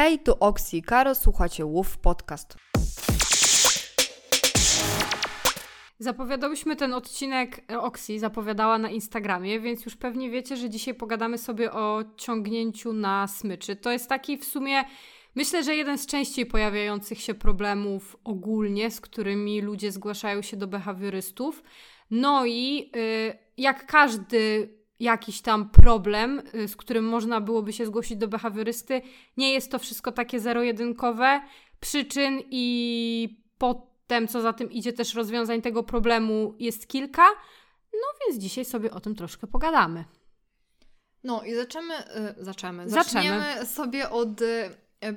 Hej, tu Oksi i Karo, słuchacie Łów Podcast. Zapowiadałyśmy ten odcinek, e, Oksi zapowiadała na Instagramie, więc już pewnie wiecie, że dzisiaj pogadamy sobie o ciągnięciu na smyczy. To jest taki w sumie, myślę, że jeden z częściej pojawiających się problemów ogólnie, z którymi ludzie zgłaszają się do behawiorystów. No i y, jak każdy jakiś tam problem, y, z którym można byłoby się zgłosić do behawiorysty, nie jest to wszystko takie zero-jedynkowe. Przyczyn i potem, co za tym idzie, też rozwiązań tego problemu jest kilka. No więc dzisiaj sobie o tym troszkę pogadamy. No i zaczniemy, y, zaczniemy, Zaczniemy. sobie od y,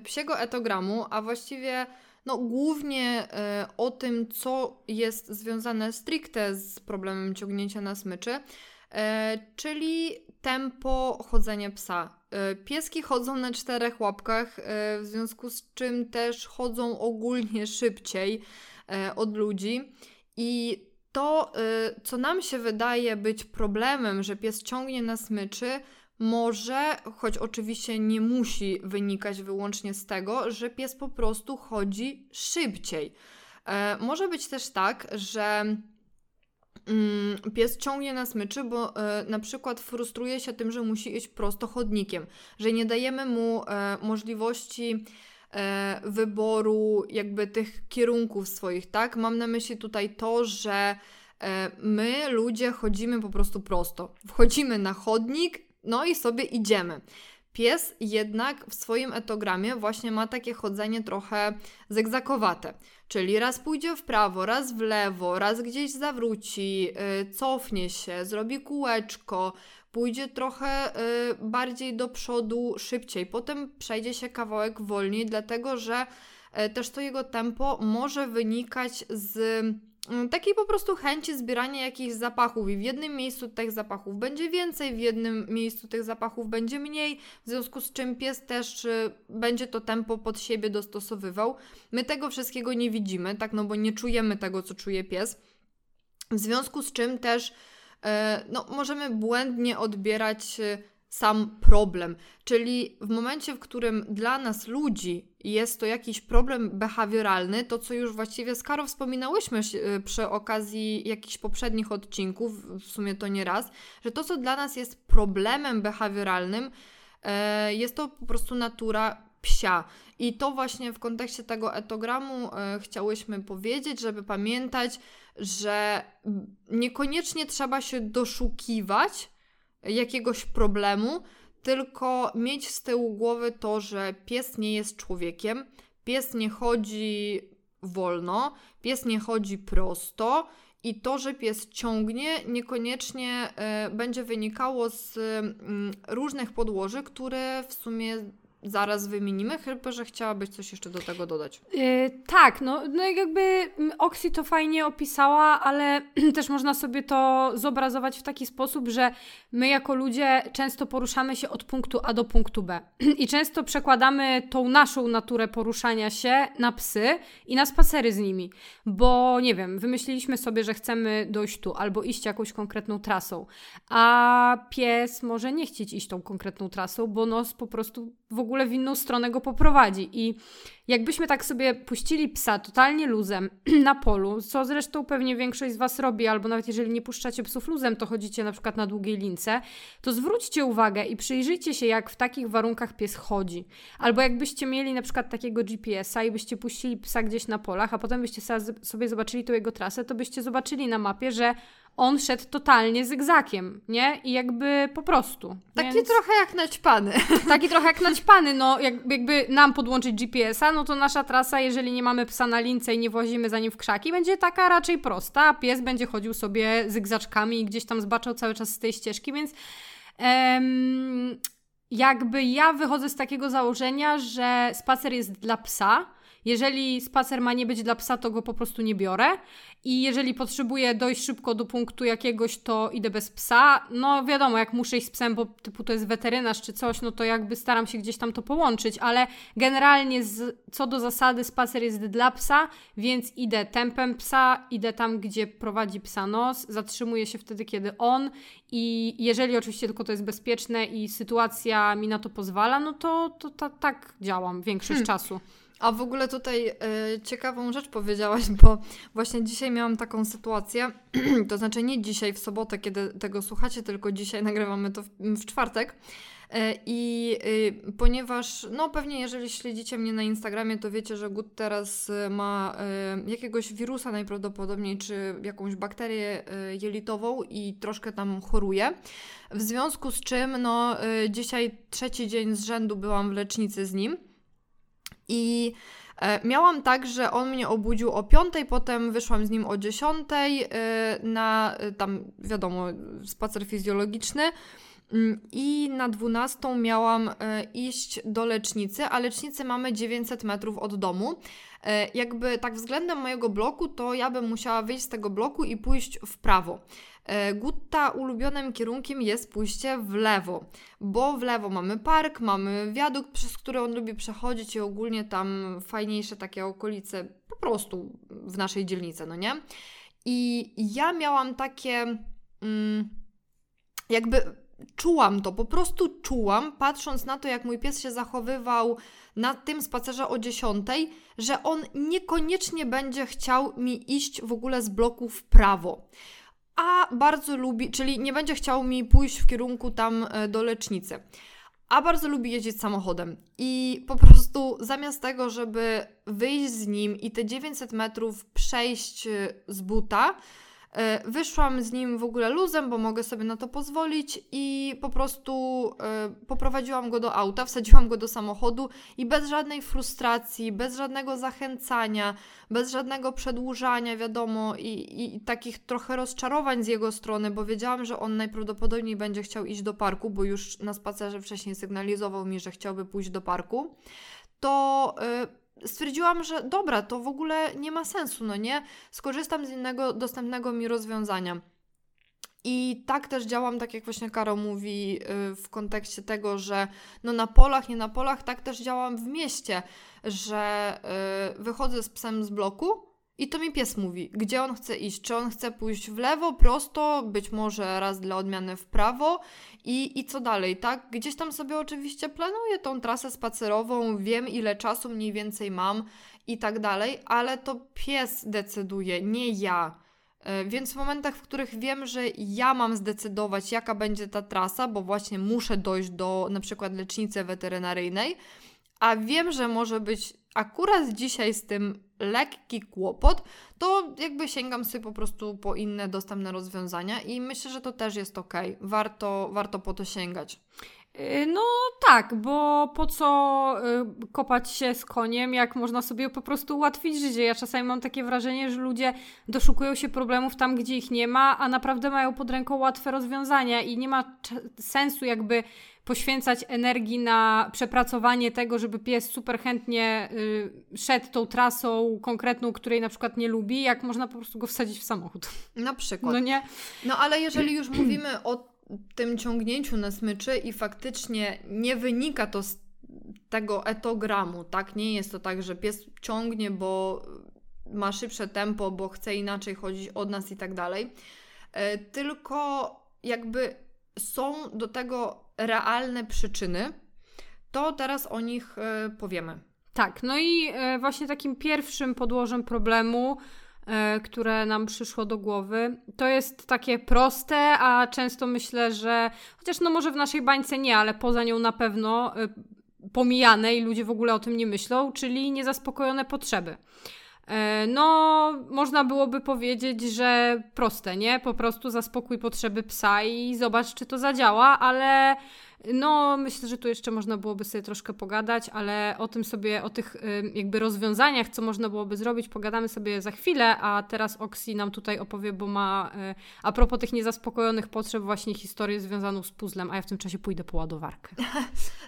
psiego etogramu, a właściwie no, głównie y, o tym, co jest związane stricte z problemem ciągnięcia na smyczy, czyli tempo chodzenia psa. Pieski chodzą na czterech łapkach, w związku z czym też chodzą ogólnie szybciej od ludzi i to, co nam się wydaje być problemem, że pies ciągnie na smyczy, może, choć oczywiście nie musi wynikać wyłącznie z tego, że pies po prostu chodzi szybciej. E, może być też tak, że pies ciągnie na smyczy, bo e, na przykład frustruje się tym, że musi iść prosto chodnikiem, że nie dajemy mu e, możliwości e, wyboru jakby tych kierunków swoich, tak? Mam na myśli tutaj to, że my ludzie chodzimy po prostu prosto. Wchodzimy na chodnik, no i sobie idziemy. Pies jednak w swoim etogramie właśnie ma takie chodzenie trochę zegzakowate, czyli raz pójdzie w prawo, raz w lewo, raz gdzieś zawróci, yy, cofnie się, zrobi kółeczko, pójdzie trochę yy, bardziej do przodu, szybciej, potem przejdzie się kawałek wolniej, dlatego że yy, też to jego tempo może wynikać z takiej po prostu chęci zbierania jakichś zapachów i w jednym miejscu tych zapachów będzie więcej, w jednym miejscu tych zapachów będzie mniej, w związku z czym pies też y, będzie to tempo pod siebie dostosowywał. My tego wszystkiego nie widzimy, tak, no bo nie czujemy tego, co czuje pies. W związku z czym też y, no, możemy błędnie odbierać y, sam problem. Czyli w momencie, w którym dla nas ludzi jest to jakiś problem behawioralny, to co już właściwie z Karo wspominałyśmy y, przy okazji jakichś poprzednich odcinków, w sumie to nie raz, że to co dla nas jest problemem behawioralnym, e, jest to po prostu natura psia. I to właśnie w kontekście tego etogramu e, chciałyśmy powiedzieć, żeby pamiętać, że niekoniecznie trzeba się doszukiwać jakiegoś problemu, tylko mieć z tyłu głowy to, że pies nie jest człowiekiem, pies nie chodzi wolno, pies nie chodzi prosto i to, że pies ciągnie, niekoniecznie y, będzie wynikało z y, różnych podłoży, które w sumie zaraz wymienimy, chyba że chciałabyś coś jeszcze do tego dodać. Yy, tak, no, no jakby mm, Oxy to fajnie opisała, ale też można sobie to zobrazować w taki sposób, że my jako ludzie często poruszamy się od punktu A do punktu B. I często przekładamy tą naszą naturę poruszania się na psy i na spacery z nimi, bo nie wiem, wymyśliliśmy sobie, że chcemy dojść tu albo iść jakąś konkretną trasą, a pies może nie chcieć iść tą konkretną trasą, bo nos po prostu w ogóle w inną stronę go poprowadzi. I jakbyśmy tak sobie puścili psa totalnie luzem na polu, co zresztą pewnie większość z Was robi, albo nawet jeżeli nie puszczacie psów luzem, to chodzicie na przykład na długiej lince, to zwróćcie uwagę i przyjrzyjcie się, jak w takich warunkach pies chodzi. Albo jakbyście mieli na przykład takiego GPS-a i byście puścili psa gdzieś na polach, a potem byście sobie zobaczyli tą jego trasę, to byście zobaczyli na mapie, że on szedł totalnie zygzakiem, nie? I jakby po prostu. Taki Więc... trochę jak naćpany. Taki trochę jak naćpany, no jakby nam podłączyć GPS-a, no to nasza trasa, jeżeli nie mamy psa na lince i nie włazimy za nim w krzaki, będzie taka raczej prosta, a pies będzie chodził sobie zygzaczkami i gdzieś tam zbaczał cały czas z tej ścieżki, więc em, jakby ja wychodzę z takiego założenia, że spacer jest dla psa Jeżeli spacer ma nie być dla psa, to go po prostu nie biorę. I jeżeli potrzebuję dojść szybko do punktu jakiegoś, to idę bez psa. No wiadomo, jak muszę iść z psem, bo typu to jest weterynarz czy coś, no to jakby staram się gdzieś tam to połączyć, ale generalnie z, co do zasady spacer jest dla psa, więc idę tempem psa, idę tam, gdzie prowadzi psa nos, zatrzymuję się wtedy, kiedy on i jeżeli oczywiście tylko to jest bezpieczne i sytuacja mi na to pozwala, no to, to, to tak działam większość hmm. czasu. A w ogóle tutaj y, ciekawą rzecz powiedziałaś, bo właśnie dzisiaj miałam taką sytuację, to znaczy nie dzisiaj w sobotę, kiedy tego słuchacie, tylko dzisiaj nagrywamy to w, w czwartek. E, I y, ponieważ, no pewnie jeżeli śledzicie mnie na Instagramie, to wiecie, że Gut teraz ma y, jakiegoś wirusa najprawdopodobniej, czy jakąś bakterię y, jelitową i troszkę tam choruje. W związku z czym, no dzisiaj trzeci dzień z rzędu byłam w lecznicy z nim i e, Miałam tak, że on mnie obudził o 5, potem wyszłam z nim o 10 na tam, wiadomo, spacer fizjologiczny. Mm, I na 12 miałam e, iść do lecznicy, a lecznicę mamy 900 metrów od domu. E, jakby tak względem mojego bloku, to ja bym musiała wyjść z tego bloku i pójść w prawo. E, Gutta ulubionym kierunkiem jest pójście w lewo, bo w lewo mamy park, mamy wiadukt, przez który on lubi przechodzić i ogólnie tam fajniejsze takie okolice po prostu w naszej dzielnicy, no nie? I ja miałam takie mm, jakby czułam to, po prostu czułam, patrząc na to, jak mój pies się zachowywał na tym spacerze o 10, że on niekoniecznie będzie chciał mi iść w ogóle z bloku w prawo. A bardzo lubi, czyli nie będzie chciał mi pójść w kierunku tam e, do lecznicy. A bardzo lubi jeździć samochodem. I po prostu zamiast tego, żeby wyjść z nim i te 900 metrów przejść e, z buta, wyszłam z nim w ogóle luzem, bo mogę sobie na to pozwolić i po prostu e, poprowadziłam go do auta, wsadziłam go do samochodu i bez żadnej frustracji, bez żadnego zachęcania, bez żadnego przedłużania, wiadomo, i, i takich trochę rozczarowań z jego strony, bo wiedziałam, że on najprawdopodobniej będzie chciał iść do parku, bo już na spacerze wcześniej sygnalizował mi, że chciałby pójść do parku. To yy, stwierdziłam, że dobra, to w ogóle nie ma sensu, no nie? Skorzystam z innego dostępnego mi rozwiązania. I tak też działam, tak jak właśnie Karo mówi, y, w kontekście tego, że no na polach, nie na polach, tak też działam w mieście, że y, wychodzę z psem z bloku, i to mi pies mówi, gdzie on chce iść. Czy on chce pójść w lewo, prosto, być może raz dla odmiany w prawo i, i co dalej, tak? Gdzieś tam sobie oczywiście planuję tą trasę spacerową, wiem ile czasu mniej więcej mam i tak dalej, ale to pies decyduje, nie ja. E, więc w momentach, w których wiem, że ja mam zdecydować, jaka będzie ta trasa, bo właśnie muszę dojść do na przykład lecznicy weterynaryjnej, a wiem, że może być akurat dzisiaj z tym lekki kłopot, to jakby sięgam sobie po prostu po inne dostępne rozwiązania i myślę, że to też jest ok. Warto, warto po to sięgać. Y, no tak, bo po co y, kopać się z koniem, jak można sobie po prostu ułatwić życie. Ja czasami mam takie wrażenie, że ludzie doszukują się problemów tam, gdzie ich nie ma, a naprawdę mają pod ręką łatwe rozwiązania i nie ma sensu jakby poświęcać energii na przepracowanie tego, żeby pies super chętnie y, szedł tą trasą konkretną, której na przykład nie lubi, jak można po prostu go wsadzić w samochód. Na przykład. No nie? No ale jeżeli już mówimy o tym ciągnięciu na smyczy i faktycznie nie wynika to z tego etogramu, tak? Nie jest to tak, że pies ciągnie, bo ma szybsze tempo, bo chce inaczej chodzić od nas i tak dalej. E, tylko jakby są do tego realne przyczyny, to teraz o nich e, powiemy. Tak, no i e, właśnie takim pierwszym podłożem problemu które nam przyszło do głowy. To jest takie proste, a często myślę, że chociaż no może w naszej bańce nie, ale poza nią na pewno e, pomijane i ludzie w ogóle o tym nie myślą, czyli niezaspokojone potrzeby. E, no, można byłoby powiedzieć, że proste, nie? Po prostu zaspokój potrzeby psa i zobacz, czy to zadziała, ale No, myślę, że tu jeszcze można byłoby sobie troszkę pogadać, ale o tym sobie, o tych jakby rozwiązaniach, co można byłoby zrobić, pogadamy sobie za chwilę, a teraz Oksi nam tutaj opowie, bo ma y, a propos tych niezaspokojonych potrzeb właśnie historię związaną z puzzlem, a ja w tym czasie pójdę po ładowarkę.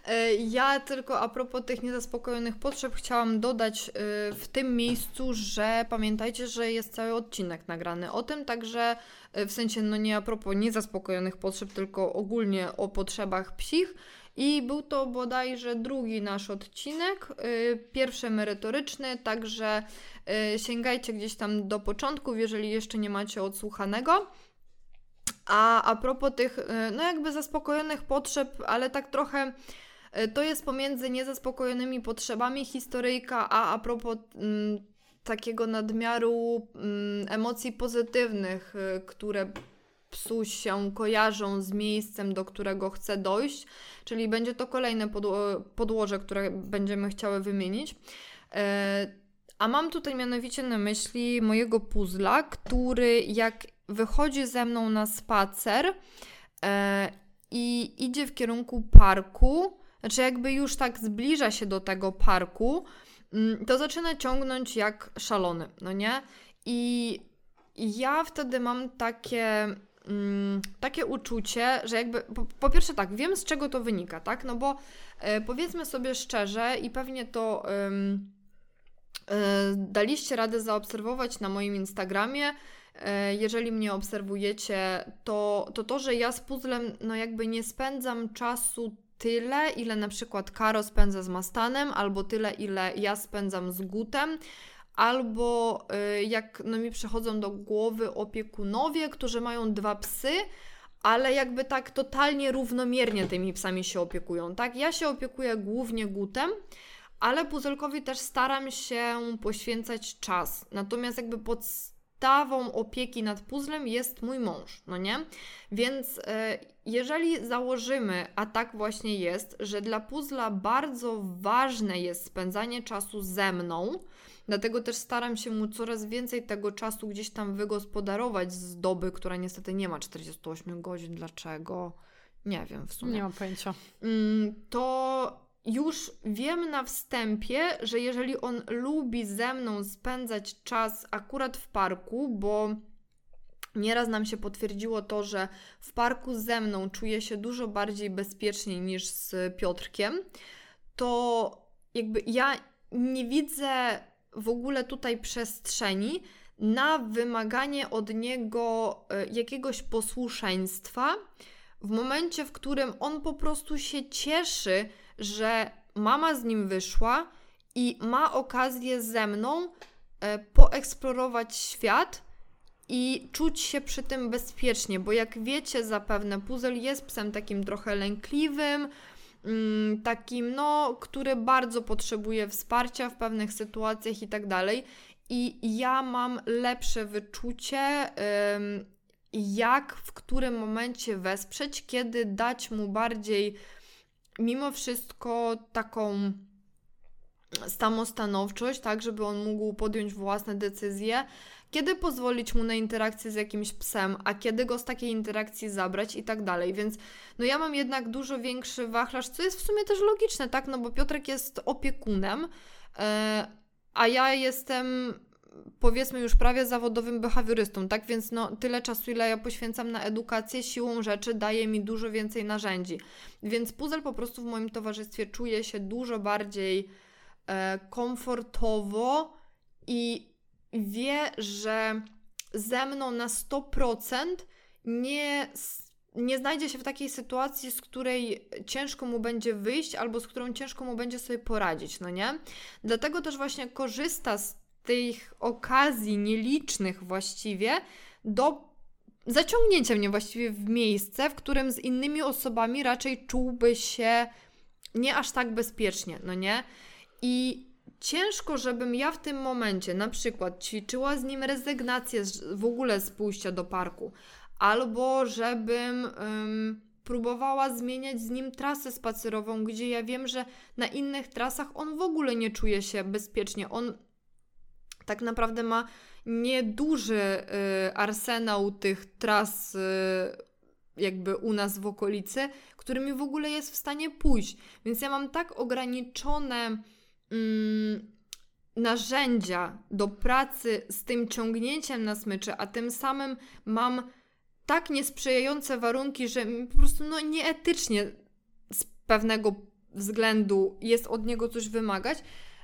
E, ja tylko a propos tych niezaspokojonych potrzeb chciałam dodać y, w tym miejscu, że pamiętajcie, że jest cały odcinek nagrany o tym, także w sensie no nie a propos niezaspokojonych potrzeb, tylko ogólnie o potrzebach psich. I był to bodajże drugi nasz odcinek, yy, pierwszy merytoryczny, także yy, sięgajcie gdzieś tam do początków, jeżeli jeszcze nie macie odsłuchanego. A a propos tych, no jakby zaspokojonych potrzeb, ale tak trochę to jest pomiędzy niezaspokojonymi potrzebami historyjka, a a propos mm, takiego nadmiaru mm, emocji pozytywnych, y, które psu się kojarzą z miejscem, do którego chce dojść, czyli będzie to kolejne podło podłoże, które będziemy chciały wymienić. E, a mam tutaj mianowicie na myśli mojego puzla, który jak wychodzi ze mną na spacer e, i idzie w kierunku parku, znaczy jakby już tak zbliża się do tego parku, to zaczyna ciągnąć jak szalony, no nie? I ja wtedy mam takie mm, takie uczucie, że jakby, po, po, pierwsze tak, wiem z czego to wynika, tak, no bo e, powiedzmy sobie szczerze i pewnie to e, daliście radę zaobserwować na moim Instagramie, e, jeżeli mnie obserwujecie, to, to to, że ja z puzzlem no jakby nie spędzam czasu tyle, ile na przykład Karo spędza z Mastanem, albo tyle, ile ja spędzam z Gutem, albo y, jak no mi przychodzą do głowy opiekunowie, którzy mają dwa psy, ale jakby tak totalnie równomiernie tymi psami się opiekują, tak? Ja się opiekuję głównie gutem, ale puzelkowi też staram się poświęcać czas. Natomiast jakby podstawą opieki nad puzzlem jest mój mąż, no nie? Więc y, jeżeli założymy, a tak właśnie jest, że dla puzzla bardzo ważne jest spędzanie czasu ze mną, Dlatego też staram się mu coraz więcej tego czasu gdzieś tam wygospodarować z doby, która niestety nie ma 48 godzin. Dlaczego? Nie wiem w sumie. Nie mam pojęcia. Mm, to już wiem na wstępie, że jeżeli on lubi ze mną spędzać czas akurat w parku, bo nieraz nam się potwierdziło to, że w parku ze mną czuje się dużo bardziej bezpiecznie niż z Piotrkiem, to jakby ja nie widzę w ogóle tutaj przestrzeni na wymaganie od niego e, jakiegoś posłuszeństwa w momencie, w którym on po prostu się cieszy, że mama z nim wyszła i ma okazję ze mną e, poeksplorować świat i czuć się przy tym bezpiecznie, bo jak wiecie zapewne, puzzle jest psem takim trochę lękliwym, Mm, takim, no, który bardzo potrzebuje wsparcia w pewnych sytuacjach i tak dalej. I ja mam lepsze wyczucie, jak w którym momencie wesprzeć, kiedy dać mu bardziej, mimo wszystko, taką samostanowczość, tak, żeby on mógł podjąć własne decyzje, kiedy pozwolić mu na interakcję z jakimś psem, a kiedy go z takiej interakcji zabrać i tak dalej. Więc no ja mam jednak dużo większy wachlarz, co jest w sumie też logiczne, tak? No bo Piotrek jest opiekunem, yy, a ja jestem powiedzmy już prawie zawodowym behawiorystą, tak? Więc no tyle czasu, ile ja poświęcam na edukację, siłą rzeczy daje mi dużo więcej narzędzi. Więc puzzle po prostu w moim towarzystwie czuje się dużo bardziej e, komfortowo i wie, że ze mną na 100% nie, nie znajdzie się w takiej sytuacji, z której ciężko mu będzie wyjść albo z którą ciężko mu będzie sobie poradzić, no nie? Dlatego też właśnie korzysta z tych okazji nielicznych właściwie do zaciągnięcia mnie właściwie w miejsce, w którym z innymi osobami raczej czułby się nie aż tak bezpiecznie, no nie? I ciężko, żebym ja w tym momencie na przykład ćwiczyła z nim rezygnację w ogóle z pójścia do parku, albo żebym um, próbowała zmieniać z nim trasę spacerową, gdzie ja wiem, że na innych trasach on w ogóle nie czuje się bezpiecznie. On tak naprawdę ma nieduży y, arsenał tych tras y, jakby u nas w okolicy, którymi w ogóle jest w stanie pójść. Więc ja mam tak ograniczone mm, narzędzia do pracy z tym ciągnięciem na smyczy, a tym samym mam tak niesprzyjające warunki, że po prostu no, nieetycznie z pewnego względu jest od niego coś wymagać,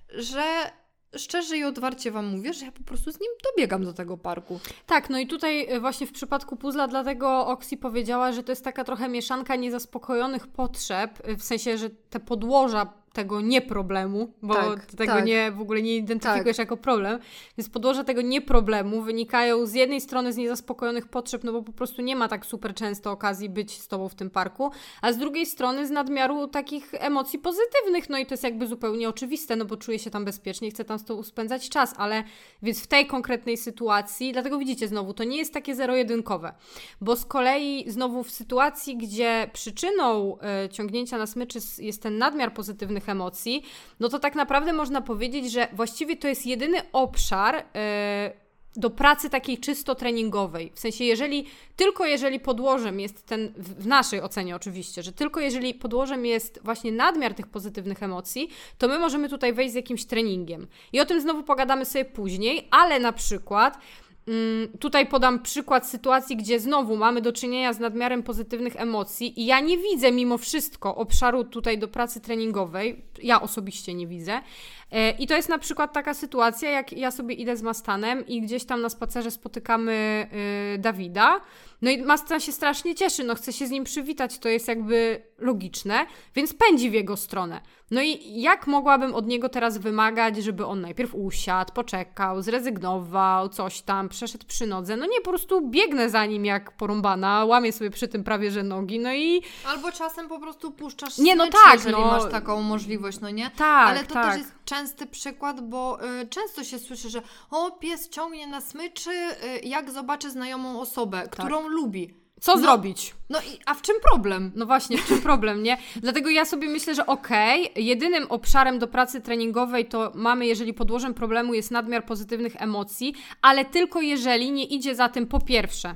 że szczerze i otwarcie Wam mówię, że ja po prostu z nim dobiegam do tego parku. Tak, no i tutaj e, właśnie w przypadku puzla, dlatego Oksi powiedziała, że to jest taka trochę mieszanka niezaspokojonych potrzeb, e, w sensie, że te podłoża tego nie problemu, bo tak, tego tak. nie w ogóle nie identyfikujesz tak. jako problem. Więc podłoże tego nie problemu wynikają z jednej strony z niezaspokojonych potrzeb, no bo po prostu nie ma tak super często okazji być z tobą w tym parku, a z drugiej strony z nadmiaru takich emocji pozytywnych. No i to jest jakby zupełnie oczywiste, no bo czuję się tam bezpiecznie, chcę tam z tobą spędzać czas, ale więc w tej konkretnej sytuacji, dlatego widzicie znowu, to nie jest takie zero-jedynkowe, bo z kolei znowu w sytuacji, gdzie przyczyną y, ciągnięcia na smyczy jest ten nadmiar pozytywnych emocji, no to tak naprawdę można powiedzieć, że właściwie to jest jedyny obszar. Yy, do pracy takiej czysto treningowej. W sensie, jeżeli tylko jeżeli podłożem jest ten, w naszej ocenie oczywiście, że tylko jeżeli podłożem jest właśnie nadmiar tych pozytywnych emocji, to my możemy tutaj wejść z jakimś treningiem. I o tym znowu pogadamy sobie później, ale na przykład tutaj podam przykład sytuacji, gdzie znowu mamy do czynienia z nadmiarem pozytywnych emocji i ja nie widzę mimo wszystko obszaru tutaj do pracy treningowej. Ja osobiście nie widzę. E, I to jest na przykład taka sytuacja, jak ja sobie idę z Mastanem i gdzieś tam na spacerze spotykamy y, Dawida. No i Mastan się strasznie cieszy, no chce się z nim przywitać, to jest jakby logiczne, więc pędzi w jego stronę. No i jak mogłabym od niego teraz wymagać, żeby on najpierw usiadł, poczekał, zrezygnował, coś tam, przeszedł przy nodze? No nie, po prostu biegnę za nim jak porąbana, łamię sobie przy tym prawie że nogi, no i... Albo czasem po prostu puszczasz Nie, no tak, jeżeli no... masz taką możliwość, no nie? Tak, Ale to tak. też jest częsty przykład, bo y, często się słyszy, że o, pies ciągnie na smyczy, y, jak zobaczy znajomą osobę, tak. którą lubi. Co no, zrobić? No i a w czym problem? No właśnie, w czym problem, nie? Dlatego ja sobie myślę, że okej, okay, jedynym obszarem do pracy treningowej to mamy, jeżeli podłożem problemu jest nadmiar pozytywnych emocji, ale tylko jeżeli nie idzie za tym po pierwsze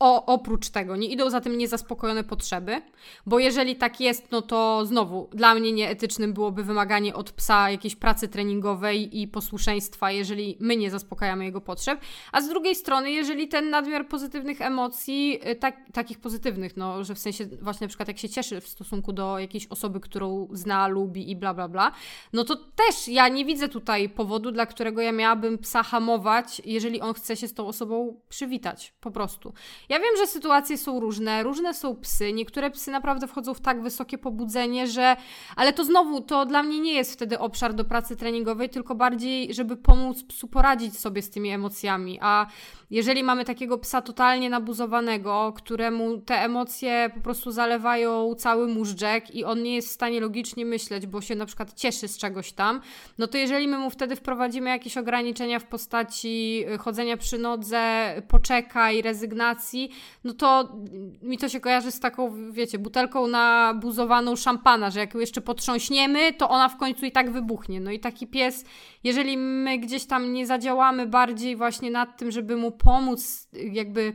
o, oprócz tego, nie idą za tym niezaspokojone potrzeby, bo jeżeli tak jest, no to znowu dla mnie nieetycznym byłoby wymaganie od psa jakiejś pracy treningowej i posłuszeństwa, jeżeli my nie zaspokajamy jego potrzeb, a z drugiej strony, jeżeli ten nadmiar pozytywnych emocji, y, tak, takich pozytywnych, no, że w sensie właśnie na przykład jak się cieszy w stosunku do jakiejś osoby, którą zna, lubi i bla, bla, bla, no to też ja nie widzę tutaj powodu, dla którego ja miałabym psa hamować, jeżeli on chce się z tą osobą przywitać, po prostu. Ja wiem, że sytuacje są różne, różne są psy. Niektóre psy naprawdę wchodzą w tak wysokie pobudzenie, że. Ale to znowu, to dla mnie nie jest wtedy obszar do pracy treningowej, tylko bardziej, żeby pomóc psu poradzić sobie z tymi emocjami. A jeżeli mamy takiego psa totalnie nabuzowanego, któremu te emocje po prostu zalewają cały móżdżek i on nie jest w stanie logicznie myśleć, bo się na przykład cieszy z czegoś tam, no to jeżeli my mu wtedy wprowadzimy jakieś ograniczenia w postaci y, chodzenia przy nodze, poczekaj, rezygnacji, no to mi to się kojarzy z taką, wiecie, butelką nabuzowaną szampana, że jak ją jeszcze potrząśniemy, to ona w końcu i tak wybuchnie. No i taki pies, jeżeli my gdzieś tam nie zadziałamy bardziej właśnie nad tym, żeby mu pomóc, jakby.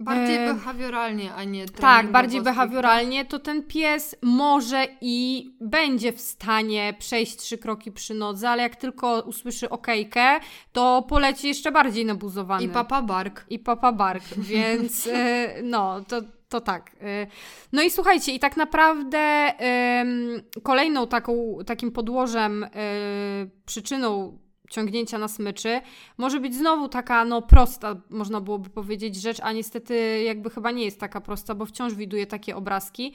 Bardziej behawioralnie, a nie Tak, bardziej behawioralnie, to ten pies może i będzie w stanie przejść trzy kroki przy nodze, ale jak tylko usłyszy okejkę, to poleci jeszcze bardziej nabuzowany. I papa bark. I papa bark, więc e, no, to, to tak. E, no i słuchajcie, i tak naprawdę kolejną taką, takim podłożem, e, przyczyną ciągnięcia na smyczy, może być znowu taka, no prosta, można byłoby powiedzieć, rzecz, a niestety jakby chyba nie jest taka prosta, bo wciąż widuję takie obrazki,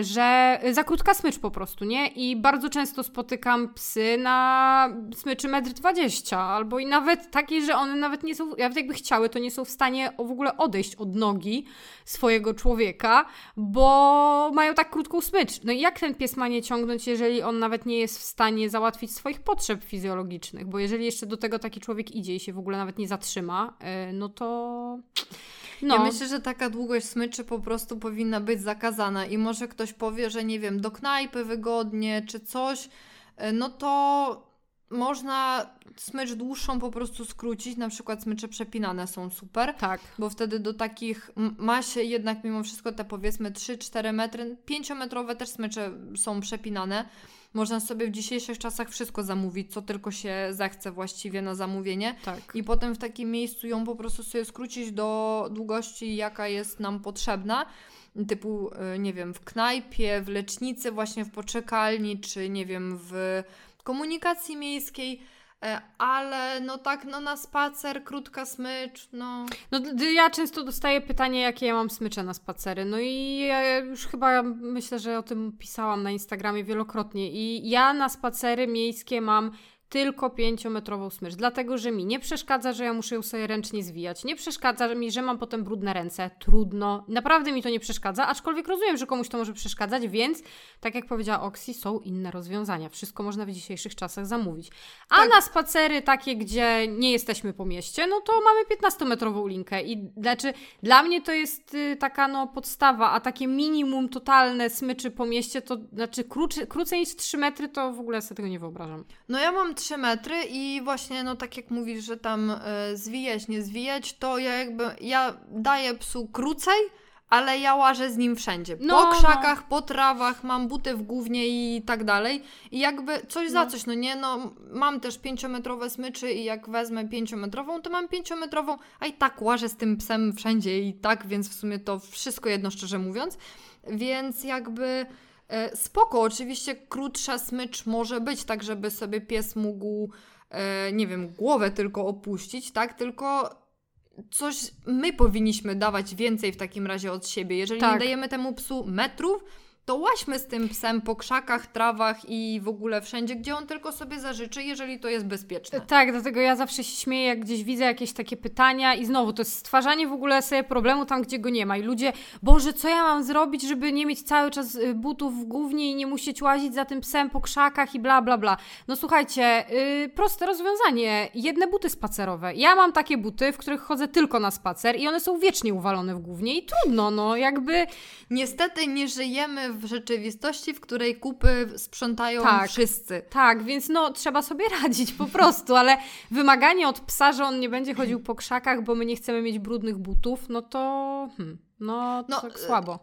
że za krótka smycz po prostu, nie? I bardzo często spotykam psy na smyczy 1,20 m albo i nawet takiej, że one nawet nie są, nawet jakby chciały, to nie są w stanie w ogóle odejść od nogi swojego człowieka, bo mają tak krótką smycz. No i jak ten pies ma nie ciągnąć, jeżeli on nawet nie jest w stanie załatwić swoich potrzeb fizjologicznych? Bo jeżeli jeszcze do tego taki człowiek idzie i się w ogóle nawet nie zatrzyma, e, no to no. Ja myślę, że taka długość smyczy po prostu powinna być zakazana i może ktoś powie, że nie wiem, do knajpy wygodnie czy coś, e, no to można smycz dłuższą po prostu skrócić, na przykład smycze przepinane są super. Tak. Bo wtedy do takich ma się jednak mimo wszystko te powiedzmy 3-4 metry, 5-metrowe też smycze są przepinane. Można sobie w dzisiejszych czasach wszystko zamówić, co tylko się zechce właściwie na zamówienie. Tak. I potem w takim miejscu ją po prostu sobie skrócić do długości, jaka jest nam potrzebna typu, e, nie wiem, w knajpie, w lecznicy, właśnie w poczekalni, czy nie wiem, w komunikacji miejskiej, ale no tak, no na spacer, krótka smycz, no. No ja często dostaję pytanie, jakie ja mam smycze na spacery, no i ja już chyba myślę, że o tym pisałam na Instagramie wielokrotnie i ja na spacery miejskie mam tylko pięciometrową smycz, dlatego że mi nie przeszkadza, że ja muszę ją sobie ręcznie zwijać, nie przeszkadza mi, że mam potem brudne ręce, trudno, naprawdę mi to nie przeszkadza, aczkolwiek rozumiem, że komuś to może przeszkadzać, więc tak jak powiedziała Oksi, są inne rozwiązania, wszystko można w dzisiejszych czasach zamówić. A tak. na spacery takie, gdzie nie jesteśmy po mieście, no to mamy 15-metrową linkę i znaczy dla mnie to jest y, taka no podstawa, a takie minimum totalne smyczy po mieście, to znaczy krócej, krócej niż 3 metry, to w ogóle sobie tego nie wyobrażam. No ja mam 3 metry i właśnie, no tak jak mówisz, że tam y, zwijać, nie zwijać, to ja jakby, ja daję psu krócej, ale ja łażę z nim wszędzie. No, po krzakach, no. po trawach, mam buty w głównie i tak dalej. I jakby coś za no. coś, no nie, no mam też pięciometrowe smyczy i jak wezmę pięciometrową, to mam pięciometrową, a i tak łażę z tym psem wszędzie i tak, więc w sumie to wszystko jedno, szczerze mówiąc. Więc jakby spoko, oczywiście krótsza smycz może być, tak żeby sobie pies mógł, e, nie wiem, głowę tylko opuścić, tak? Tylko coś my powinniśmy dawać więcej w takim razie od siebie. Jeżeli tak. nie dajemy temu psu metrów, to łaśmy z tym psem po krzakach, trawach i w ogóle wszędzie, gdzie on tylko sobie zażyczy, jeżeli to jest bezpieczne. Tak, dlatego ja zawsze się śmieję, jak gdzieś widzę jakieś takie pytania i znowu to jest stwarzanie w ogóle sobie problemu tam, gdzie go nie ma. I ludzie, Boże, co ja mam zrobić, żeby nie mieć cały czas y, butów w głównie i nie musieć łazić za tym psem po krzakach i bla, bla, bla. No słuchajcie, yy, proste rozwiązanie. Jedne buty spacerowe. Ja mam takie buty, w których chodzę tylko na spacer i one są wiecznie uwalone w głównie i trudno, no jakby... Niestety nie żyjemy w rzeczywistości, w której kupy sprzątają tak, wszyscy. Tak, więc no trzeba sobie radzić po prostu, ale wymaganie od psa, że on nie będzie chodził po krzakach, bo my nie chcemy mieć brudnych butów, no to hmm, no, no tak słabo.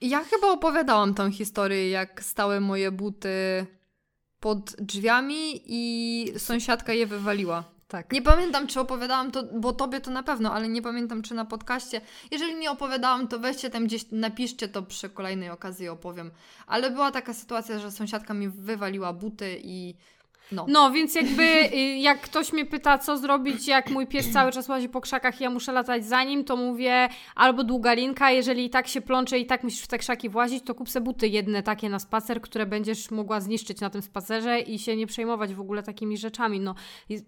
Ja chyba opowiadałam tą historię, jak stały moje buty pod drzwiami i sąsiadka je wywaliła. Tak. Nie pamiętam, czy opowiadałam to, bo tobie to na pewno, ale nie pamiętam, czy na podcaście. Jeżeli nie opowiadałam, to weźcie tam gdzieś, napiszcie to przy kolejnej okazji opowiem. Ale była taka sytuacja, że sąsiadka mi wywaliła buty i no. no, więc jakby y, jak ktoś mnie pyta, co zrobić, jak mój pies cały czas łazi po krzakach i ja muszę latać za nim, to mówię albo długa linka, jeżeli i tak się plącze i tak musisz w te krzaki włazić, to kup se buty jedne takie na spacer, które będziesz mogła zniszczyć na tym spacerze i się nie przejmować w ogóle takimi rzeczami. No,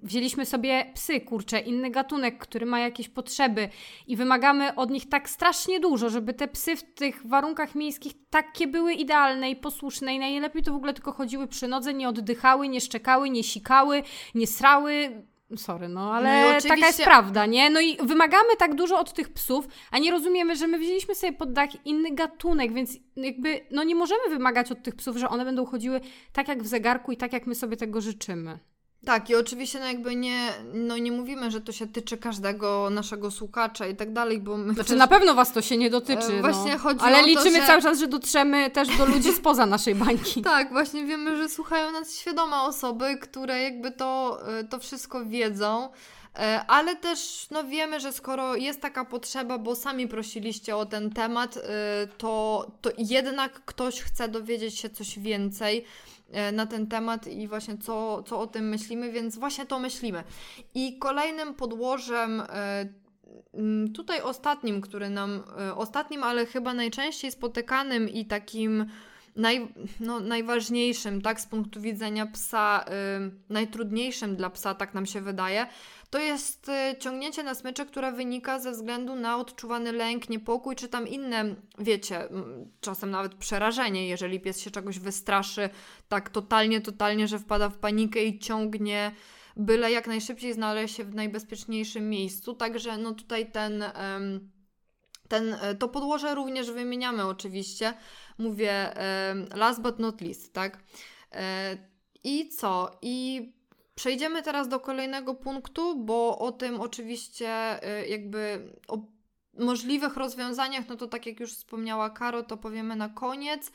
wzięliśmy sobie psy, kurcze, inny gatunek, który ma jakieś potrzeby i wymagamy od nich tak strasznie dużo, żeby te psy w tych warunkach miejskich takie były idealne i posłuszne i najlepiej to w ogóle tylko chodziły przy nodze, nie oddychały, nie szczekały nie sikały, nie srały. Sorry, no ale no taka jest prawda, nie? No i wymagamy tak dużo od tych psów, a nie rozumiemy, że my wzięliśmy sobie pod dach inny gatunek, więc jakby no nie możemy wymagać od tych psów, że one będą chodziły tak jak w zegarku i tak jak my sobie tego życzymy. Tak, i oczywiście no jakby nie, no nie mówimy, że to się tyczy każdego naszego słuchacza i tak dalej, bo my Znaczy też, na pewno was to się nie dotyczy, e, Właśnie no. chodzi Ale o liczymy to, że... cały czas, że dotrzemy też do ludzi spoza naszej bańki. tak, właśnie wiemy, że słuchają nas świadome osoby, które jakby to, e, to wszystko wiedzą. E, ale też no, wiemy, że skoro jest taka potrzeba, bo sami prosiliście o ten temat, to, to jednak ktoś chce dowiedzieć się coś więcej. E, na ten temat i właśnie co, co o tym myślimy, więc właśnie to myślimy. I kolejnym podłożem e, tutaj ostatnim, który nam, e, ostatnim, ale chyba najczęściej spotykanym i takim naj, no, najważniejszym, tak, z punktu widzenia psa, najtrudniejszym dla psa, tak nam się wydaje, to jest y, ciągnięcie na smycze, które wynika ze względu na odczuwany lęk, niepokój, czy tam inne, wiecie, czasem nawet przerażenie, jeżeli pies się czegoś wystraszy tak totalnie, totalnie, że wpada w panikę i ciągnie byle jak najszybciej znaleźć się w najbezpieczniejszym miejscu. Także no tutaj ten, ten, e, to podłoże również wymieniamy oczywiście. Mówię last but not least, tak? E, I co? I Przejdziemy teraz do kolejnego punktu, bo o tym oczywiście jakby o możliwych rozwiązaniach, no to tak jak już wspomniała Karo, to powiemy na koniec.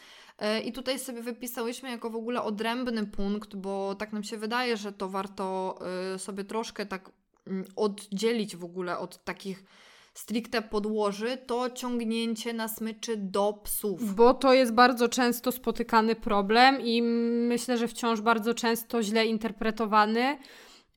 I tutaj sobie wypisałyśmy jako w ogóle odrębny punkt, bo tak nam się wydaje, że to warto sobie troszkę tak mm, oddzielić w ogóle od takich stricte podłoży, to ciągnięcie na smyczy do psów. Bo to jest bardzo często spotykany problem i myślę, że wciąż bardzo często źle interpretowany,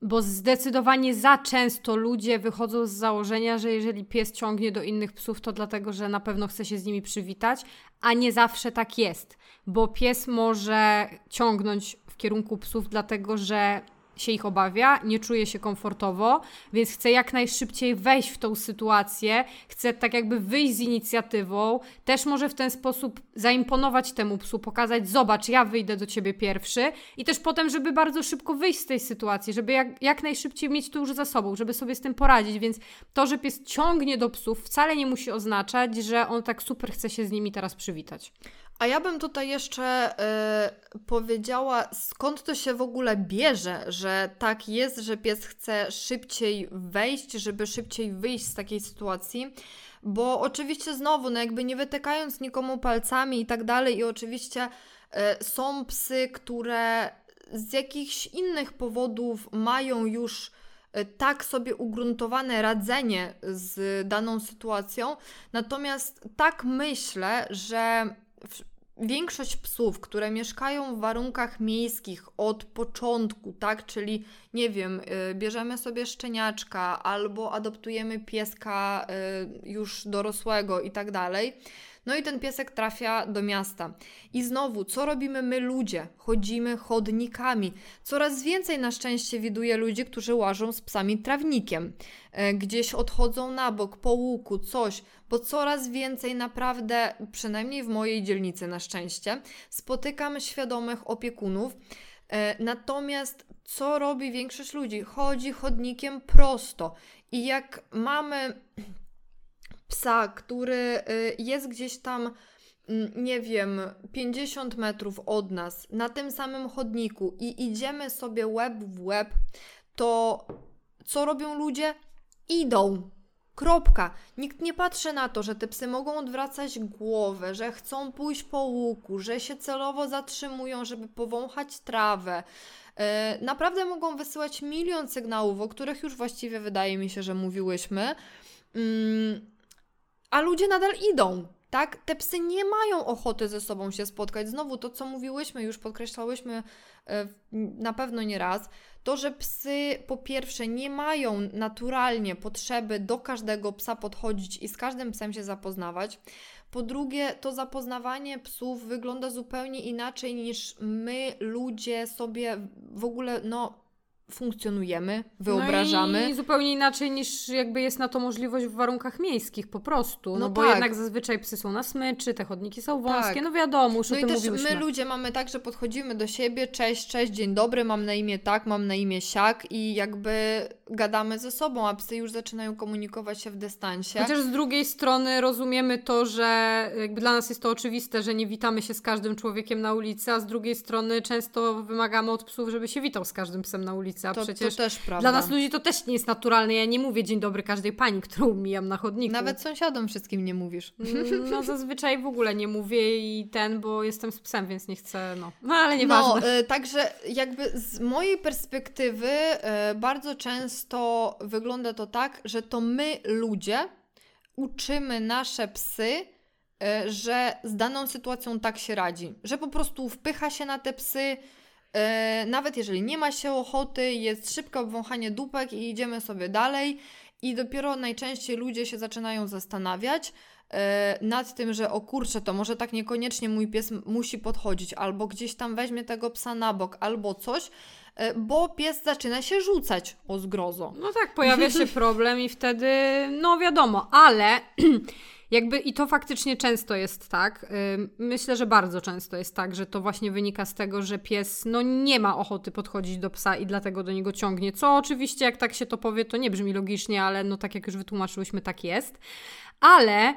bo zdecydowanie za często ludzie wychodzą z założenia, że jeżeli pies ciągnie do innych psów, to dlatego, że na pewno chce się z nimi przywitać, a nie zawsze tak jest, bo pies może ciągnąć w kierunku psów, dlatego że się ich obawia, nie czuje się komfortowo, więc chce jak najszybciej wejść w tą sytuację, chce tak jakby wyjść z inicjatywą, też może w ten sposób zaimponować temu psu, pokazać, zobacz, ja wyjdę do ciebie pierwszy i też potem, żeby bardzo szybko wyjść z tej sytuacji, żeby jak, jak najszybciej mieć to już za sobą, żeby sobie z tym poradzić, więc to, że pies ciągnie do psów wcale nie musi oznaczać, że on tak super chce się z nimi teraz przywitać. A ja bym tutaj jeszcze y, powiedziała, skąd to się w ogóle bierze, że tak jest, że pies chce szybciej wejść, żeby szybciej wyjść z takiej sytuacji. Bo oczywiście znowu, no jakby nie wytykając nikomu palcami i tak dalej, i oczywiście y, są psy, które z jakichś innych powodów mają już y, tak sobie ugruntowane radzenie z daną sytuacją. Natomiast tak myślę, że większość psów, które mieszkają w warunkach miejskich od początku, tak, czyli nie wiem, y, bierzemy sobie szczeniaczka albo adoptujemy pieska y, już dorosłego i tak dalej, no i ten piesek trafia do miasta. I znowu, co robimy my ludzie? Chodzimy chodnikami. Coraz więcej na szczęście widuję ludzi, którzy łażą z psami trawnikiem. E, gdzieś odchodzą na bok, po łuku, coś, bo coraz więcej naprawdę, przynajmniej w mojej dzielnicy na szczęście, spotykam świadomych opiekunów. E, natomiast co robi większość ludzi? Chodzi chodnikiem prosto. I jak mamy psa, który y, jest gdzieś tam, mm, nie wiem, 50 metrów od nas, na tym samym chodniku i idziemy sobie łeb w łeb, to co robią ludzie? Idą. Kropka. Nikt nie patrzy na to, że te psy mogą odwracać głowę, że chcą pójść po łuku, że się celowo zatrzymują, żeby powąchać trawę. Yy, naprawdę mogą wysyłać milion sygnałów, o których już właściwie wydaje mi się, że mówiłyśmy. Yy, a ludzie nadal idą. Tak? Te psy nie mają ochoty ze sobą się spotkać. Znowu to, co mówiłyśmy, już podkreślałyśmy e, na pewno nie raz, to, że psy po pierwsze nie mają naturalnie potrzeby do każdego psa podchodzić i z każdym psem się zapoznawać. Po drugie, to zapoznawanie psów wygląda zupełnie inaczej niż my, ludzie, sobie w ogóle, no, funkcjonujemy, wyobrażamy. No i zupełnie inaczej niż jakby jest na to możliwość w warunkach miejskich po prostu. No, no bo tak. jednak zazwyczaj psy są na smyczy, te chodniki są wąskie, tak. no wiadomo, już no o tym i też mówiłyśmy. my ludzie mamy tak, że podchodzimy do siebie, cześć, cześć, dzień dobry, mam na imię tak, mam na imię siak i jakby gadamy ze sobą, a psy już zaczynają komunikować się w dystansie. Chociaż z drugiej strony rozumiemy to, że jakby dla nas jest to oczywiste, że nie witamy się z każdym człowiekiem na ulicy, a z drugiej strony często wymagamy od psów, żeby się witał z każdym psem na ulicy, a to, przecież to też prawda. dla nas ludzi to też nie jest naturalne. Ja nie mówię dzień dobry każdej pani, którą mijam na chodniku. Nawet sąsiadom wszystkim nie mówisz. Mm, no zazwyczaj w ogóle nie mówię i ten, bo jestem z psem, więc nie chcę, no. No ale nieważne. No, y, także jakby z mojej perspektywy y, bardzo często wygląda to tak, że to my ludzie uczymy nasze psy, y, że z daną sytuacją tak się radzi. Że po prostu wpycha się na te psy, nawet jeżeli nie ma się ochoty, jest szybkie obwąchanie dupek i idziemy sobie dalej. I dopiero najczęściej ludzie się zaczynają zastanawiać e, nad tym, że o kurczę, to może tak niekoniecznie mój pies musi podchodzić, albo gdzieś tam weźmie tego psa na bok, albo coś, e, bo pies zaczyna się rzucać o zgrozo. No tak, pojawia się problem i wtedy, no wiadomo, ale Jakby i to faktycznie często jest tak. Myślę, że bardzo często jest tak, że to właśnie wynika z tego, że pies no nie ma ochoty podchodzić do psa i dlatego do niego ciągnie. Co oczywiście, jak tak się to powie, to nie brzmi logicznie, ale no tak jak już wytłumaczyłyśmy, tak jest. Ale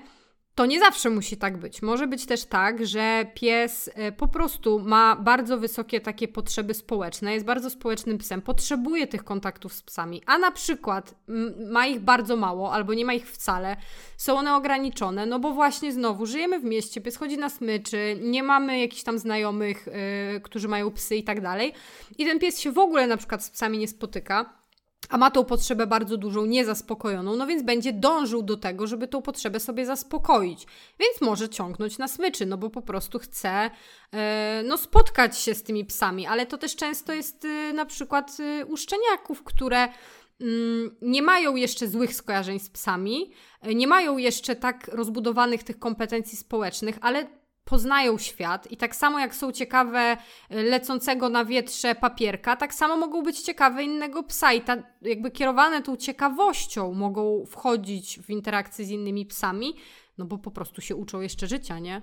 to nie zawsze musi tak być. Może być też tak, że pies e, po prostu ma bardzo wysokie takie potrzeby społeczne, jest bardzo społecznym psem, potrzebuje tych kontaktów z psami, a na przykład ma ich bardzo mało albo nie ma ich wcale, są one ograniczone, no bo właśnie znowu żyjemy w mieście, pies chodzi na smyczy, nie mamy jakichś tam znajomych, yy, którzy mają psy i tak dalej. I ten pies się w ogóle na przykład z psami nie spotyka a ma tą potrzebę bardzo dużą, niezaspokojoną, no więc będzie dążył do tego, żeby tą potrzebę sobie zaspokoić. Więc może ciągnąć na smyczy, no bo po prostu chce e, no, spotkać się z tymi psami, ale to też często jest e, na przykład e, u szczeniaków, które mm, nie mają jeszcze złych skojarzeń z psami, nie mają jeszcze tak rozbudowanych tych kompetencji społecznych, ale poznają świat i tak samo jak są ciekawe y, lecącego na wietrze papierka, tak samo mogą być ciekawe innego psa i ta, jakby kierowane tą ciekawością mogą wchodzić w interakcję z innymi psami, no bo po prostu się uczą jeszcze życia, nie?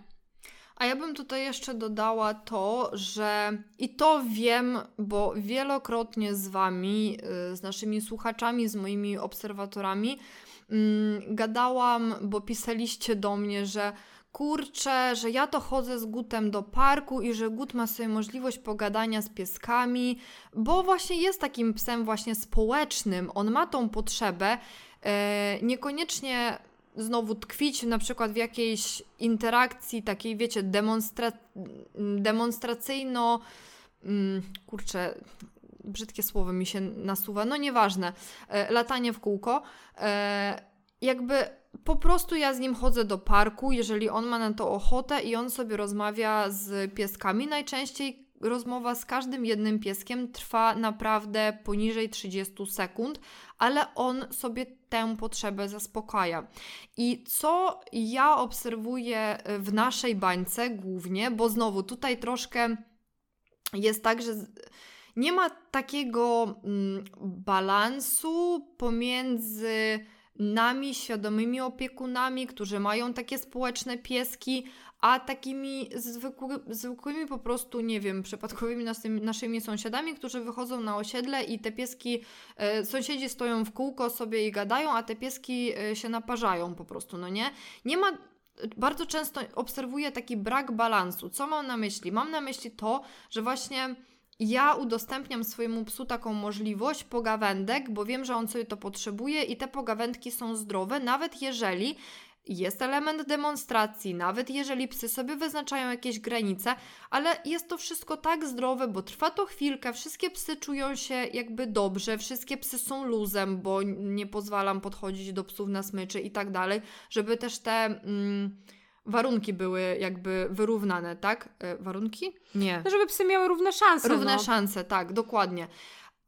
A ja bym tutaj jeszcze dodała to, że i to wiem, bo wielokrotnie z Wami, y, z naszymi słuchaczami, z moimi obserwatorami, mm, gadałam, bo pisaliście do mnie, że kurczę, że ja to chodzę z Gutem do parku i że Gut ma sobie możliwość pogadania z pieskami, bo właśnie jest takim psem właśnie społecznym. On ma tą potrzebę, e, niekoniecznie znowu tkwić na przykład w jakiejś interakcji takiej, wiecie, demonstra demonstracyjno... Mm, kurczę, brzydkie słowo mi się nasuwa, no nieważne, e, latanie w kółko, e, jakby po prostu ja z nim chodzę do parku, jeżeli on ma na to ochotę i on sobie rozmawia z pieskami. Najczęściej rozmowa z każdym jednym pieskiem trwa naprawdę poniżej 30 sekund, ale on sobie tę potrzebę zaspokaja. I co ja obserwuję w naszej bańce głównie, bo znowu tutaj troszkę jest tak, że nie ma takiego mm, balansu pomiędzy nami, świadomymi opiekunami, którzy mają takie społeczne pieski, a takimi zwykły, zwykłymi po prostu, nie wiem, przypadkowymi naszymi, sąsiadami, którzy wychodzą na osiedle i te pieski, e, sąsiedzi stoją w kółko sobie i gadają, a te pieski e, się naparzają po prostu, no nie? Nie ma bardzo często obserwuję taki brak balansu. Co mam na myśli? Mam na myśli to, że właśnie ja udostępniam swojemu psu taką możliwość pogawędek, bo wiem, że on sobie to potrzebuje i te pogawędki są zdrowe, nawet jeżeli jest element demonstracji, nawet jeżeli psy sobie wyznaczają jakieś granice, ale jest to wszystko tak zdrowe, bo trwa to chwilkę, wszystkie psy czują się jakby dobrze, wszystkie psy są luzem, bo nie pozwalam podchodzić do psów na smyczy i tak dalej, żeby też te. Mm, warunki były jakby wyrównane, tak? E, warunki? Nie. No, żeby psy miały równe szanse. Równe no. szanse, tak, dokładnie.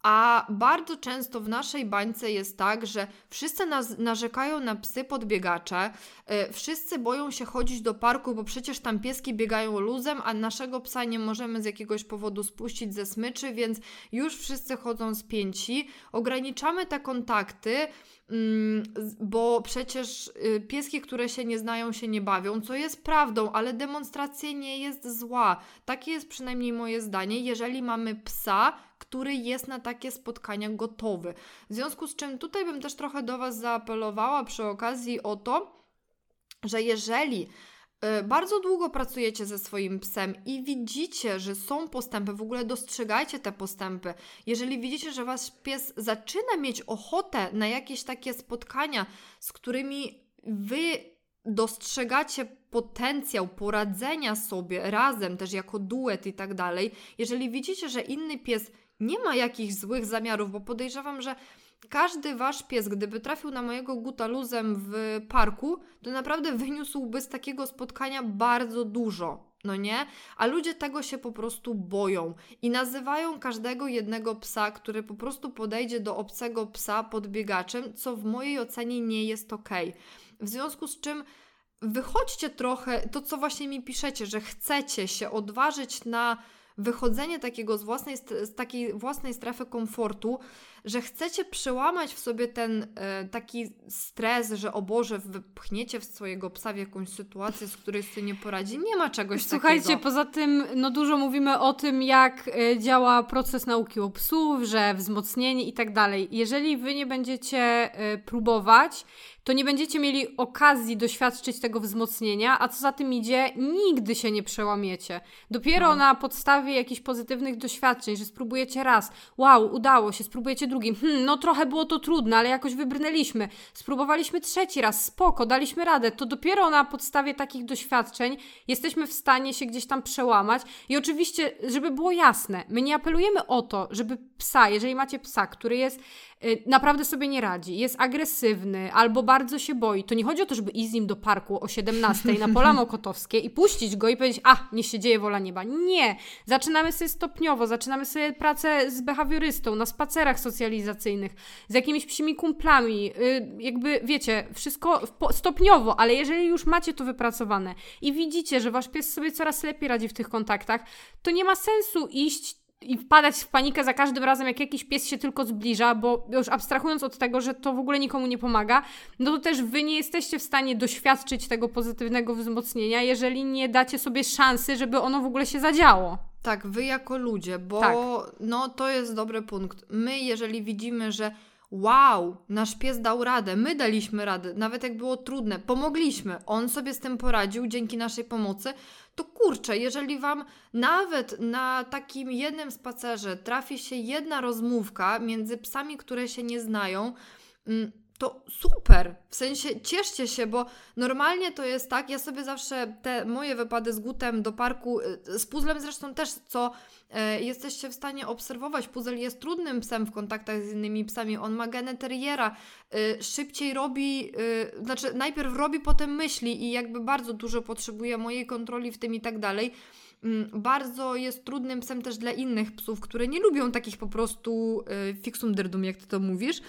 A bardzo często w naszej bańce jest tak, że wszyscy nas narzekają na psy podbiegacze, yy, wszyscy boją się chodzić do parku, bo przecież tam pieski biegają luzem, a naszego psa nie możemy z jakiegoś powodu spuścić ze smyczy, więc już wszyscy chodzą spięci. Ograniczamy te kontakty, Mm, bo przecież y, pieski, które się nie znają, się nie bawią, co jest prawdą, ale demonstracja nie jest zła. Takie jest przynajmniej moje zdanie, jeżeli mamy psa, który jest na takie spotkania gotowy. W związku z czym tutaj bym też trochę do Was zaapelowała przy okazji o to, że jeżeli E, bardzo długo pracujecie ze swoim psem i widzicie, że są postępy, w ogóle dostrzegajcie te postępy. Jeżeli widzicie, że wasz pies zaczyna mieć ochotę na jakieś takie spotkania, z którymi wy dostrzegacie potencjał poradzenia sobie razem, też jako duet i tak dalej, jeżeli widzicie, że inny pies nie ma jakichś złych zamiarów, bo podejrzewam, że każdy wasz pies, gdyby trafił na mojego guta luzem w parku, to naprawdę wyniósłby z takiego spotkania bardzo dużo. No nie? A ludzie tego się po prostu boją i nazywają każdego jednego psa, który po prostu podejdzie do obcego psa podbiegaczem, co w mojej ocenie nie jest ok. W związku z czym wychodźcie trochę, to co właśnie mi piszecie, że chcecie się odważyć na wychodzenie takiego z, własnej, z takiej własnej strefy komfortu, że chcecie przełamać w sobie ten e, taki stres, że o Boże, wypchniecie w swojego psa w jakąś sytuację, z której sobie nie poradzi. Nie ma czegoś Słuchajcie, takiego. poza tym no dużo mówimy o tym, jak e, działa proces nauki u psów, że wzmocnienie i tak dalej. Jeżeli wy nie będziecie e, próbować, to nie będziecie mieli okazji doświadczyć tego wzmocnienia, a co za tym idzie, nigdy się nie przełamiecie. Dopiero no. na podstawie jakichś pozytywnych doświadczeń, że spróbujecie raz, wow, udało się, spróbujecie drugim, hmm, no trochę było to trudne, ale jakoś wybrnęliśmy, spróbowaliśmy trzeci raz, spoko, daliśmy radę, to dopiero na podstawie takich doświadczeń jesteśmy w stanie się gdzieś tam przełamać. I oczywiście, żeby było jasne, my nie apelujemy o to, żeby psa, jeżeli macie psa, który jest naprawdę sobie nie radzi, jest agresywny albo bardzo się boi, to nie chodzi o to, żeby iść z nim do parku o 17 na pola mokotowskie i puścić go i powiedzieć, a, niech się dzieje wola nieba. Nie! Zaczynamy sobie stopniowo, zaczynamy sobie pracę z behawiorystą, na spacerach socjalizacyjnych, z jakimiś psimi kumplami, y, jakby, wiecie, wszystko stopniowo, ale jeżeli już macie to wypracowane i widzicie, że wasz pies sobie coraz lepiej radzi w tych kontaktach, to nie ma sensu iść i wpadać w panikę za każdym razem, jak jakiś pies się tylko zbliża, bo już abstrahując od tego, że to w ogóle nikomu nie pomaga, no to też wy nie jesteście w stanie doświadczyć tego pozytywnego wzmocnienia, jeżeli nie dacie sobie szansy, żeby ono w ogóle się zadziało. Tak, wy jako ludzie, bo tak. no to jest dobry punkt. My, jeżeli widzimy, że wow, nasz pies dał radę, my daliśmy radę, nawet jak było trudne, pomogliśmy, on sobie z tym poradził dzięki naszej pomocy, to kurczę, jeżeli Wam nawet na takim jednym spacerze trafi się jedna rozmówka między psami, które się nie znają, mm, to super. W sensie cieszcie się, bo normalnie to jest tak, ja sobie zawsze te moje wypady z gutem do parku, y, z puzzlem zresztą też, co e, jesteście w stanie obserwować. Puzzle jest trudnym psem w kontaktach z innymi psami. On ma genę terriera, y, szybciej robi, y, znaczy najpierw robi, potem myśli i jakby bardzo dużo potrzebuje mojej kontroli w tym i tak dalej. Mm, bardzo jest trudnym psem też dla innych psów, które nie lubią takich po prostu y, jak ty to mówisz.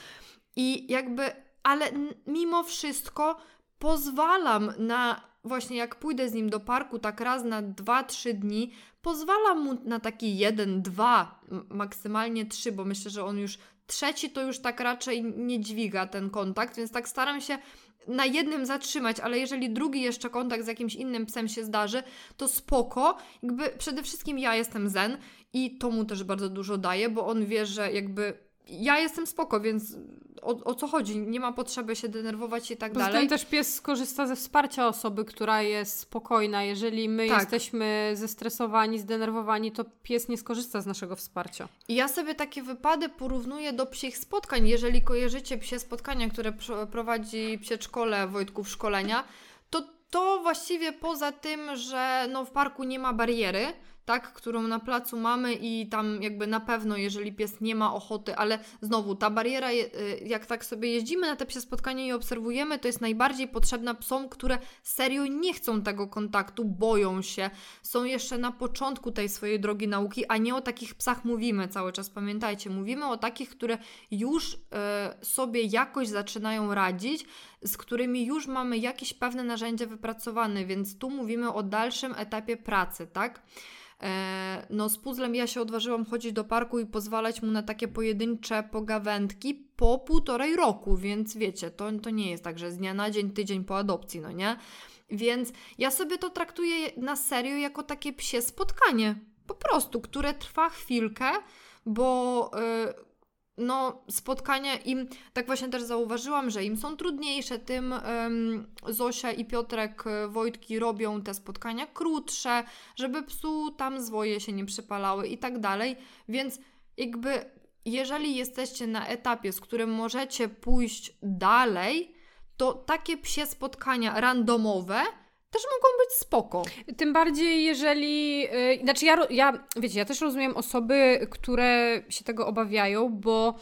I jakby, ale mimo wszystko pozwalam na, właśnie jak pójdę z nim do parku tak raz na 2-3 dni, pozwalam mu na taki jeden, dwa, maksymalnie trzy, bo myślę, że on już trzeci to już tak raczej nie dźwiga ten kontakt, więc tak staram się na jednym zatrzymać, ale jeżeli drugi jeszcze kontakt z jakimś innym psem się zdarzy, to spoko. Jakby przede wszystkim ja jestem zen i to mu też bardzo dużo daje, bo on wie, że jakby ja jestem spoko, więc o, o, co chodzi? Nie ma potrzeby się denerwować i tak Poza dalej. też pies skorzysta ze wsparcia osoby, która jest spokojna. Jeżeli my tak. jesteśmy zestresowani, zdenerwowani, to pies nie skorzysta z naszego wsparcia. I ja sobie takie wypady porównuję do psich spotkań. Jeżeli kojarzycie psie spotkania, które prowadzi przedszkole Wojtków Szkolenia, to to właściwie poza tym, że no w parku nie ma bariery, tak, którą na placu mamy i tam jakby na pewno, jeżeli pies nie ma ochoty, ale znowu ta bariera, y, jak tak sobie jeździmy na te psie spotkania i obserwujemy, to jest najbardziej potrzebna psom, które serio nie chcą tego kontaktu, boją się, są jeszcze na początku tej swojej drogi nauki, a nie o takich psach mówimy cały czas, pamiętajcie, mówimy o takich, które już y, sobie jakoś zaczynają radzić, z którymi już mamy jakieś pewne narzędzia wypracowane, więc tu mówimy o dalszym etapie pracy, tak? E, no z puzzlem ja się odważyłam chodzić do parku i pozwalać mu na takie pojedyncze pogawędki po półtorej roku, więc wiecie, to, to nie jest tak, że z dnia na dzień, tydzień po adopcji, no nie? Więc ja sobie to traktuję na serio jako takie psie spotkanie, po prostu, które trwa chwilkę, bo yy, no, spotkania im, tak właśnie też zauważyłam, że im są trudniejsze, tym um, Zosia i Piotrek e, Wojtki robią te spotkania krótsze, żeby psu tam zwoje się nie przypalały i tak dalej. Więc jakby, jeżeli jesteście na etapie, z którym możecie pójść dalej, to takie psie spotkania randomowe też mogą być spoko. Tym bardziej, jeżeli. Yy, znaczy, ja, ja, wiecie, ja też rozumiem osoby, które się tego obawiają, bo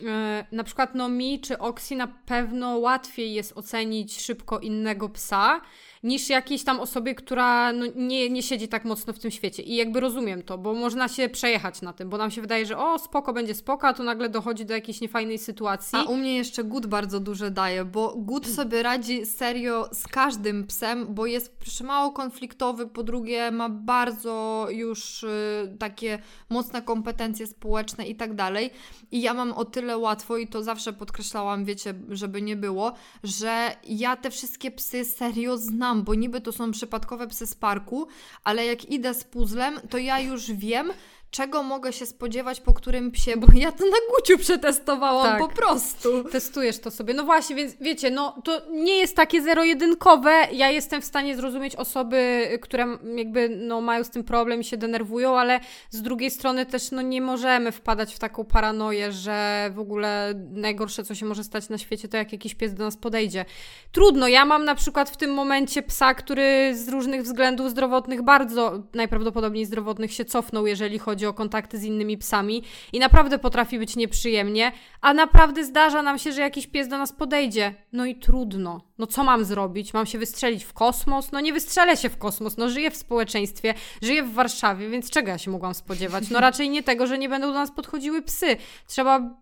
yy, na przykład no mi czy Oksi na pewno łatwiej jest ocenić szybko innego psa niż jakiejś tam osobie, która no, nie, nie siedzi tak mocno w tym świecie. I jakby rozumiem to, bo można się przejechać na tym, bo nam się wydaje, że o, spoko, będzie spoko, a tu nagle dochodzi do jakiejś niefajnej sytuacji. A u mnie jeszcze gut bardzo duże daje, bo gut sobie radzi serio z każdym psem, bo jest mało konfliktowy, po drugie ma bardzo już y, takie mocne kompetencje społeczne i tak dalej. I ja mam o tyle łatwo i to zawsze podkreślałam, wiecie, żeby nie było, że ja te wszystkie psy serio znam znam, bo niby to są przypadkowe psy z parku, ale jak idę z puzzlem, to ja już wiem, czego mogę się spodziewać po którym psie, bo ja to na Guciu przetestowałam Tak. po prostu. Testujesz to sobie. No właśnie, więc wiecie, no to nie jest takie zero-jedynkowe. Ja jestem w stanie zrozumieć osoby, które jakby no, mają z tym problem i się denerwują, ale z drugiej strony też no, nie możemy wpadać w taką paranoję, że w ogóle najgorsze, co się może stać na świecie, to jak jakiś pies do nas podejdzie. Trudno. Ja mam na przykład w tym momencie psa, który z różnych względów zdrowotnych, bardzo najprawdopodobniej zdrowotnych się cofnął, jeżeli chodzi o kontakty z innymi psami i naprawdę potrafi być nieprzyjemnie, a naprawdę zdarza nam się, że jakiś pies do nas podejdzie. No i trudno. No co mam zrobić? Mam się wystrzelić w kosmos? No nie wystrzelę się w kosmos. No żyję w społeczeństwie, żyję w Warszawie, więc czego ja się mogłam spodziewać? No raczej nie tego, że nie będą do nas podchodziły psy. Trzeba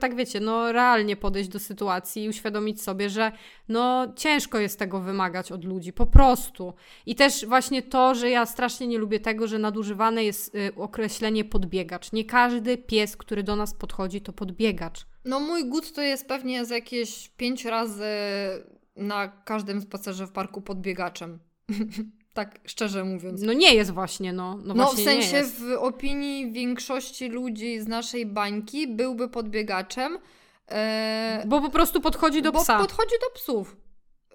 tak wiecie, no realnie podejść do sytuacji i uświadomić sobie, że no ciężko jest tego wymagać od ludzi, po prostu. I też właśnie to, że ja strasznie nie lubię tego, że nadużywane jest y, określenie podbiegacz. Nie każdy pies, który do nas podchodzi, to podbiegacz. No mój gut to jest pewnie z jakieś pięć razy na każdym spacerze w parku podbiegaczem. tak szczerze mówiąc. No nie jest właśnie, no. No, No, w właśnie nie sensie w opinii większości ludzi z naszej bańki byłby podbiegaczem. E, Bo po prostu podchodzi do bo psa. podchodzi do psów.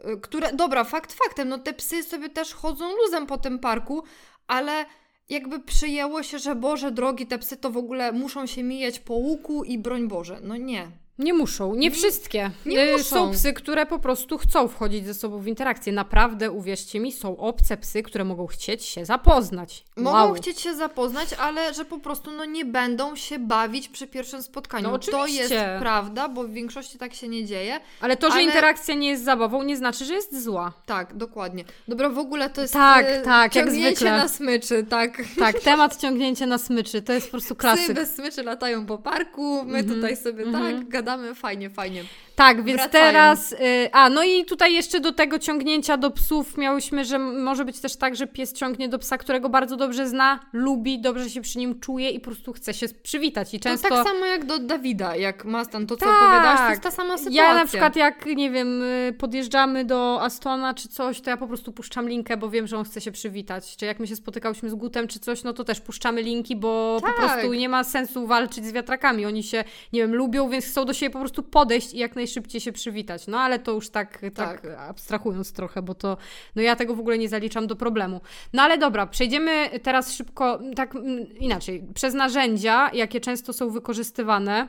e, Które, dobra, fakt faktem, no te psy sobie też chodzą luzem po tym parku, ale jakby przyjęło się, że Boże drogi, te psy to w ogóle muszą się mijać po łuku i broń Boże. No nie. Nie muszą, nie wszystkie. nie Y, muszą. Są psy, które po prostu chcą wchodzić ze sobą w interakcję. Naprawdę, uwierzcie mi, są obce psy, które mogą chcieć się zapoznać. Mogą Wow. chcieć się zapoznać, ale że po prostu no, nie będą się bawić przy pierwszym spotkaniu. No to jest oczywiście. prawda, bo w większości tak się nie dzieje. Ale to, że Ale- interakcja nie jest zabawą, nie znaczy, że jest zła. Tak, dokładnie. Dobra, w ogóle to jest Tak, e, tak, jak ciągnięcie zwykle. na smyczy, tak. Tak, temat ciągnięcia na smyczy, to jest po prostu Psy klasyk. bez smyczy latają po parku, my Mhm, tutaj sobie mhm. tak gadamy, fajnie, fajnie. Tak, więc Wracają. teraz. Y, a, no i tutaj jeszcze do tego ciągnięcia do psów miałyśmy, że może być też tak, że pies ciągnie do psa, którego bardzo dobrze zna, lubi, dobrze się przy nim czuje i po prostu chce się przywitać. I często. To tak samo jak do Dawida, jak Mastan, to co Tak. opowiadasz, to jest ta sama sytuacja. Ja na przykład jak, nie wiem, y, podjeżdżamy do Astona czy coś, to ja po prostu puszczam linkę, bo wiem, że on chce się przywitać. Czy jak my się spotykałyśmy z Gutem czy coś, no to też puszczamy linki, bo Tak. po prostu nie ma sensu walczyć z wiatrakami. Oni się, nie wiem, lubią, więc chcą do siebie po prostu podejść i jak najszybciej się przywitać. No ale to już tak, tak. Tak. abstrahując trochę, bo to, no ja tego w ogóle nie zaliczam do problemu. No ale dobra, przejdziemy teraz szybko, tak inaczej, przez narzędzia, jakie często są wykorzystywane.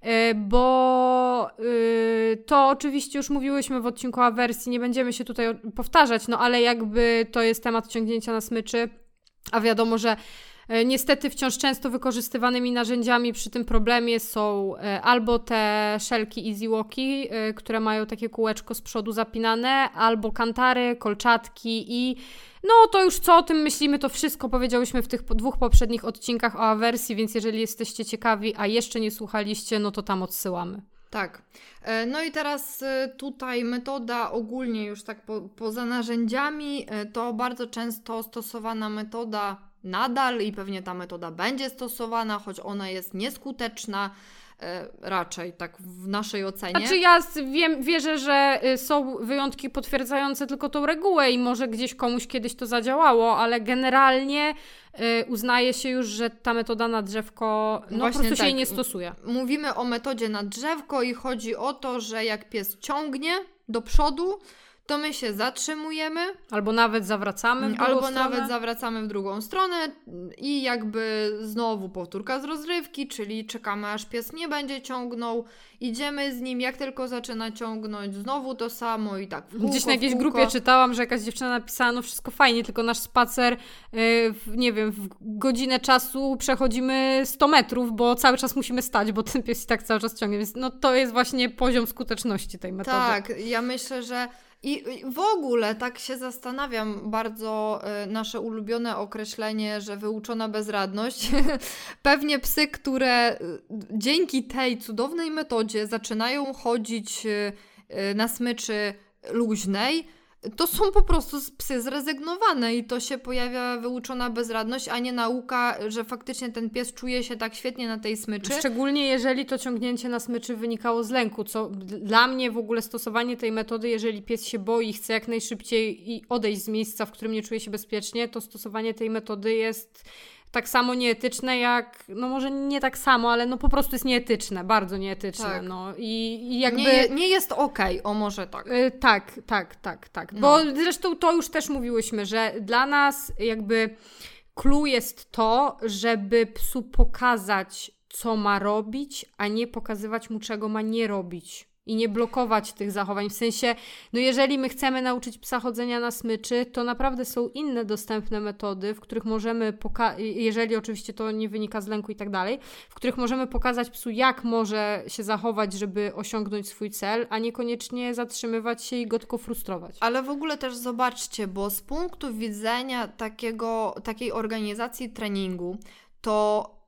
E, bo y, to oczywiście już mówiłyśmy w odcinku awersji, nie będziemy się tutaj o- powtarzać, no ale jakby to jest temat ciągnięcia na smyczy, a wiadomo, że e, niestety wciąż często wykorzystywanymi narzędziami przy tym problemie są e, albo te szelki Easy Walki, e, które mają takie kółeczko z przodu zapinane, albo kantary, kolczatki i no to już co o tym myślimy, to wszystko powiedziałyśmy w tych dwóch poprzednich odcinkach o awersji, więc jeżeli jesteście ciekawi, a jeszcze nie słuchaliście, no to tam odsyłamy. Tak. E, No i teraz e, tutaj metoda ogólnie już tak po, poza narzędziami, e, to bardzo często stosowana metoda nadal i pewnie ta metoda będzie stosowana, choć ona jest nieskuteczna, e, raczej tak w naszej ocenie. Znaczy ja wiem, wierzę, że y, są wyjątki potwierdzające tylko tą regułę i może gdzieś komuś kiedyś to zadziałało, ale generalnie y, uznaje się już, że ta metoda na drzewko, no Właśnie po prostu się tak. jej nie stosuje. Mówimy o metodzie na drzewko i chodzi o to, że jak pies ciągnie do przodu, to my się zatrzymujemy, Albo nawet zawracamy w drugą Albo stronę. nawet zawracamy w drugą stronę i jakby znowu powtórka z rozrywki, czyli czekamy aż pies nie będzie ciągnął, idziemy z nim, jak tylko zaczyna ciągnąć, znowu to samo i tak w kółko, Gdzieś na w jakiejś grupie czytałam, że jakaś dziewczyna napisała, no wszystko fajnie, tylko nasz spacer, y, w, nie wiem, w godzinę czasu przechodzimy 100 metrów, bo cały czas musimy stać, bo ten pies i tak cały czas ciągnie, więc no to jest właśnie poziom skuteczności tej metody. Tak, ja myślę, że i w ogóle tak się zastanawiam bardzo y, nasze ulubione określenie, że wyuczona bezradność. Pewnie psy, które y, dzięki tej cudownej metodzie zaczynają chodzić y, na smyczy luźnej, to są po prostu psy zrezygnowane i to się pojawia wyuczona bezradność, a nie nauka, że faktycznie ten pies czuje się tak świetnie na tej smyczy. Szczególnie jeżeli to ciągnięcie na smyczy wynikało z lęku, co dla mnie w ogóle stosowanie tej metody, jeżeli pies się boi, chce jak najszybciej i odejść z miejsca, w którym nie czuje się bezpiecznie, to stosowanie tej metody jest tak samo nieetyczne jak, no może nie tak samo, ale no po prostu jest nieetyczne, bardzo nieetyczne, tak. no i, i jakby... Nie, nie jest okej, okay, o może tak. Yy, tak, tak, tak, tak, no. bo zresztą to już też mówiłyśmy, że dla nas jakby clue jest to, żeby psu pokazać, co ma robić, a nie pokazywać mu, czego ma nie robić i nie blokować tych zachowań. W sensie, no jeżeli my chcemy nauczyć psa chodzenia na smyczy, to naprawdę są inne dostępne metody, w których możemy, jeżeli oczywiście to nie wynika z lęku i tak dalej, w których możemy pokazać psu, jak może się zachować, żeby osiągnąć swój cel, a niekoniecznie zatrzymywać się i go tylko frustrować. Ale w ogóle też zobaczcie, bo z punktu widzenia takiego, takiej organizacji treningu, to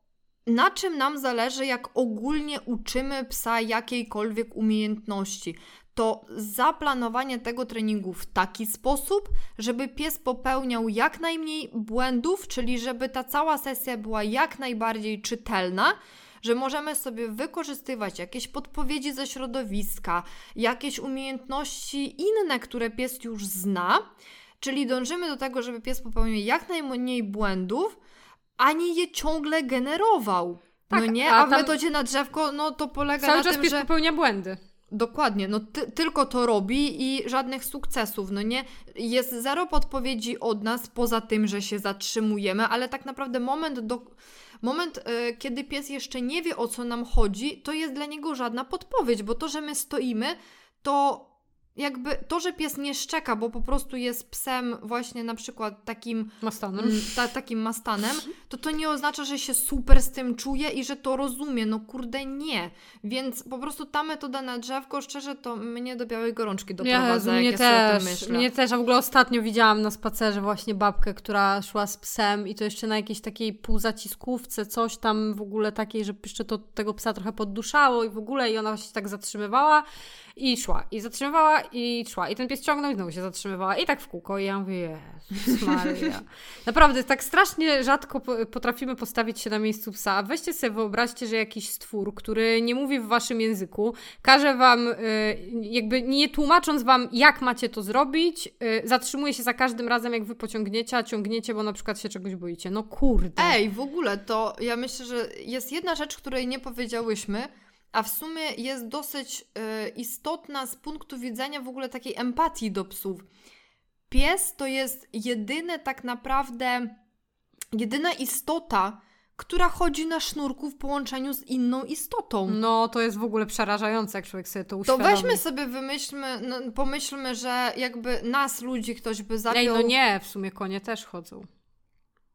na czym nam zależy, jak ogólnie uczymy psa jakiejkolwiek umiejętności. To zaplanowanie tego treningu w taki sposób, żeby pies popełniał jak najmniej błędów, czyli żeby ta cała sesja była jak najbardziej czytelna, że możemy sobie wykorzystywać jakieś podpowiedzi ze środowiska, jakieś umiejętności inne, które pies już zna, czyli dążymy do tego, żeby pies popełniał jak najmniej błędów, ani je ciągle generował. Tak, no nie, a, a w metodzie na drzewko, no to polega cały na czas tym, pies że... popełnia błędy. Dokładnie, no ty, tylko to robi i żadnych sukcesów, no nie? Jest zero podpowiedzi od nas, poza tym, że się zatrzymujemy, ale tak naprawdę moment, do, moment y, kiedy pies jeszcze nie wie o co nam chodzi, to jest dla niego żadna podpowiedź, bo to, że my stoimy, to jakby to, że pies nie szczeka, bo po prostu jest psem właśnie na przykład takim mastanem, mm, ta, takim mastanem, to to nie oznacza, że się super z tym czuje i że to rozumie. No kurde, nie. Więc po prostu ta metoda na drzewko, szczerze, to mnie do białej gorączki doprowadza, Jezu, mnie też, myślę. Mnie też, a w ogóle ostatnio widziałam na spacerze właśnie babkę, która szła z psem i to jeszcze na jakiejś takiej półzaciskówce, coś tam w ogóle takiej, że jeszcze to tego psa trochę podduszało i w ogóle i ona się tak zatrzymywała i szła, i zatrzymywała, i szła. I ten pies ciągnął i znowu się zatrzymywała. I tak w kółko. I ja mówię, Jezus Maria. Naprawdę, tak strasznie rzadko potrafimy postawić się na miejscu psa. Weźcie sobie, wyobraźcie, że jakiś stwór, który nie mówi w waszym języku, każe wam, y, jakby nie tłumacząc wam, jak macie to zrobić, y, zatrzymuje się za każdym razem, jak wy pociągniecie, a ciągniecie, bo na przykład się czegoś boicie. No kurde. Ej, w ogóle to ja myślę, że jest jedna rzecz, której nie powiedziałyśmy, a w sumie jest dosyć y, istotna z punktu widzenia w ogóle takiej empatii do psów. Pies to jest jedyne tak naprawdę, jedyna istota, która chodzi na sznurku w połączeniu z inną istotą. No, to jest w ogóle przerażające, jak człowiek sobie to uświadomi. To weźmy sobie, wymyślmy, no, pomyślmy, że jakby nas, ludzi, ktoś by zapiął... Ej, no nie, w sumie konie też chodzą.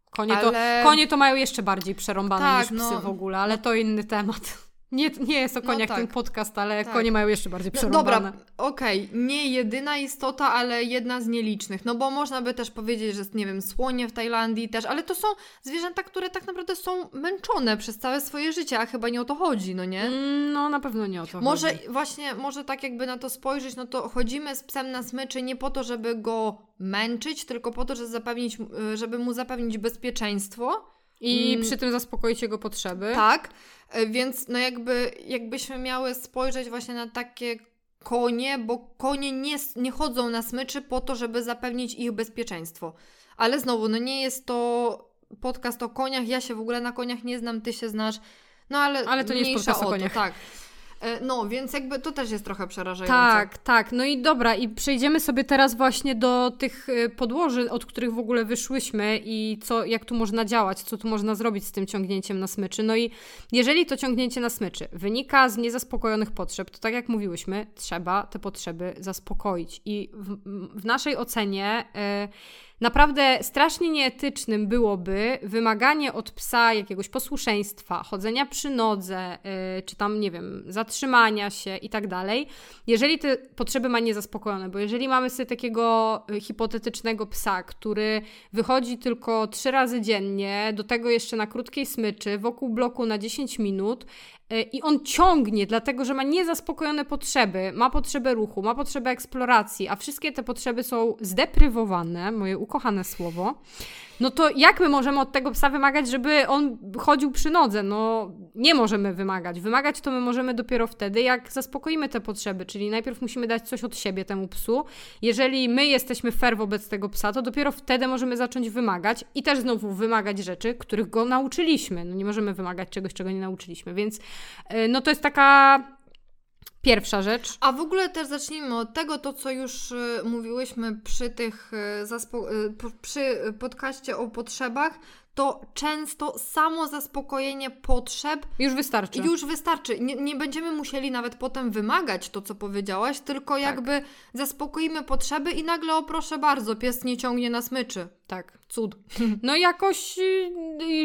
Konie, ale... to, konie to mają jeszcze bardziej przerąbane tak, niż psy no... w ogóle, ale to inny temat. Nie, nie jest o no koniach no tak. ten podcast, ale tak. konie mają jeszcze bardziej przerąbane. No dobra, okej, okay. nie jedyna istota, ale jedna z nielicznych. No bo można by też powiedzieć, że nie wiem, słonie w Tajlandii też, ale to są zwierzęta, które tak naprawdę są męczone przez całe swoje życie, a chyba nie o to chodzi, no nie? Mm, no na pewno nie o to może, chodzi. Może właśnie, może tak jakby na to spojrzeć, no to chodzimy z psem na smyczy nie po to, żeby go męczyć, tylko po to, żeby, zapewnić, żeby mu zapewnić bezpieczeństwo. I mm. przy tym zaspokoić jego potrzeby. Tak. E, więc no jakby, jakbyśmy miały spojrzeć właśnie na takie konie, bo konie nie, nie chodzą na smyczy po to, żeby zapewnić ich bezpieczeństwo. Ale znowu, no nie jest to podcast o koniach, ja się w ogóle na koniach nie znam, ty się znasz, no ale, ale to nie jest podcast o koniach. To, tak. E, no, więc jakby to też jest trochę przerażające. Tak, tak. No i dobra, i przejdziemy sobie teraz właśnie do tych e, podłoży, od których w ogóle wyszłyśmy i co, jak tu można działać, co tu można zrobić z tym ciągnięciem na smyczy. No i jeżeli to ciągnięcie na smyczy wynika z niezaspokojonych potrzeb, to tak jak mówiłyśmy, trzeba te potrzeby zaspokoić. I w, w naszej ocenie. Yy, Naprawdę strasznie nieetycznym byłoby wymaganie od psa jakiegoś posłuszeństwa, chodzenia przy nodze, yy, czy tam, nie wiem, zatrzymania się i tak dalej, jeżeli te potrzeby ma niezaspokojone. Bo jeżeli mamy sobie takiego y, hipotetycznego psa, który wychodzi tylko trzy razy dziennie, do tego jeszcze na krótkiej smyczy, wokół bloku na 10 minut, i on ciągnie, dlatego że ma niezaspokojone potrzeby, ma potrzebę ruchu, ma potrzebę eksploracji, a wszystkie te potrzeby są zdeprywowane, moje ukochane słowo, no to jak my możemy od tego psa wymagać, żeby on chodził przy nodze? No nie możemy wymagać. Wymagać to my możemy dopiero wtedy, jak zaspokoimy te potrzeby, czyli najpierw musimy dać coś od siebie temu psu. Jeżeli my jesteśmy fair wobec tego psa, to dopiero wtedy możemy zacząć wymagać i też znowu wymagać rzeczy, których go nauczyliśmy. No nie możemy wymagać czegoś, czego nie nauczyliśmy, więc y, no to jest taka Pierwsza rzecz. A w ogóle też zacznijmy od tego, to co już y, mówiłyśmy przy tych y, y, przy podcaście o potrzebach, to często samo zaspokojenie potrzeb już wystarczy. Już wystarczy. Nie, nie będziemy musieli nawet potem wymagać to, co powiedziałaś, tylko tak. jakby zaspokoimy potrzeby i nagle, o proszę bardzo, pies nie ciągnie na smyczy. Tak, cud. No jakoś y,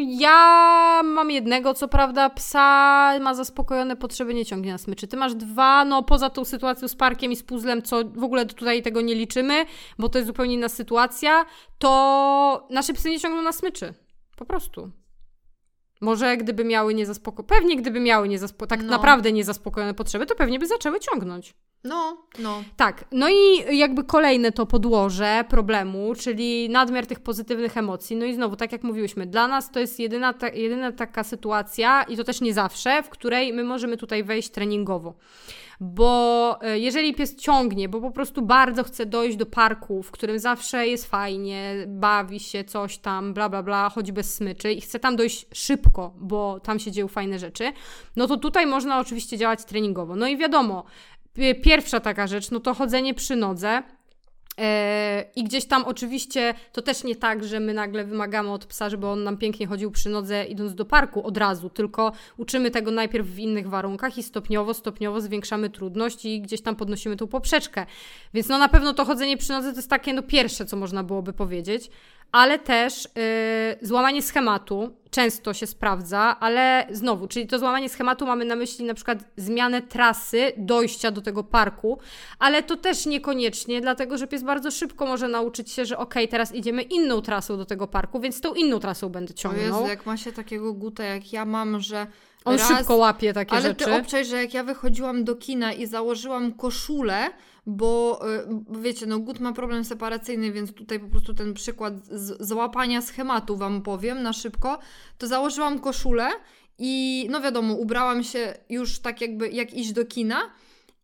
ja mam jednego, co prawda psa ma zaspokojone potrzeby, nie ciągnie na smyczy. Ty masz dwa, no poza tą sytuacją z parkiem i z puzzlem, co w ogóle tutaj tego nie liczymy, bo to jest zupełnie inna sytuacja, to nasze psy nie ciągną na smyczy. Po prostu. Może gdyby miały niezaspokojone, pewnie gdyby miały niezaspo... tak no. naprawdę niezaspokojone potrzeby, to pewnie by zaczęły ciągnąć. No, no. Tak. No i jakby kolejne to podłoże problemu, czyli nadmiar tych pozytywnych emocji. No i znowu, tak jak mówiłyśmy, dla nas to jest jedyna, ta, jedyna taka sytuacja, i to też nie zawsze, w której my możemy tutaj wejść treningowo bo e, jeżeli pies ciągnie, bo po prostu bardzo chce dojść do parku, w którym zawsze jest fajnie, bawi się, coś tam, bla, bla, bla, chodzi bez smyczy i chce tam dojść szybko, bo tam się dzieją fajne rzeczy, no to tutaj można oczywiście działać treningowo. No i wiadomo, pierwsza taka rzecz, no to chodzenie przy nodze, E, I gdzieś tam oczywiście to też nie tak, że my nagle wymagamy od psa, żeby on nam pięknie chodził przy nodze idąc do parku od razu, tylko uczymy tego najpierw w innych warunkach i stopniowo, stopniowo zwiększamy trudność i gdzieś tam podnosimy tą poprzeczkę. Więc no na pewno to chodzenie przy nodze to jest takie no pierwsze, co można byłoby powiedzieć ale też yy, złamanie schematu często się sprawdza, ale znowu, czyli to złamanie schematu mamy na myśli na przykład zmianę trasy dojścia do tego parku, ale to też niekoniecznie, dlatego że pies bardzo szybko może nauczyć się, że ok, teraz idziemy inną trasą do tego parku, więc tą inną trasą będę ciągnął. O Jezu, jak ma się takiego guta jak ja mam, że on raz, szybko łapie takie ale rzeczy. Ale ty obczaj, że jak ja wychodziłam do kina i założyłam koszulę, bo y, wiecie, no Gut ma problem separacyjny, więc tutaj po prostu ten przykład złapania schematu Wam powiem na szybko, to założyłam koszulę i no wiadomo, ubrałam się już tak jakby jak iść do kina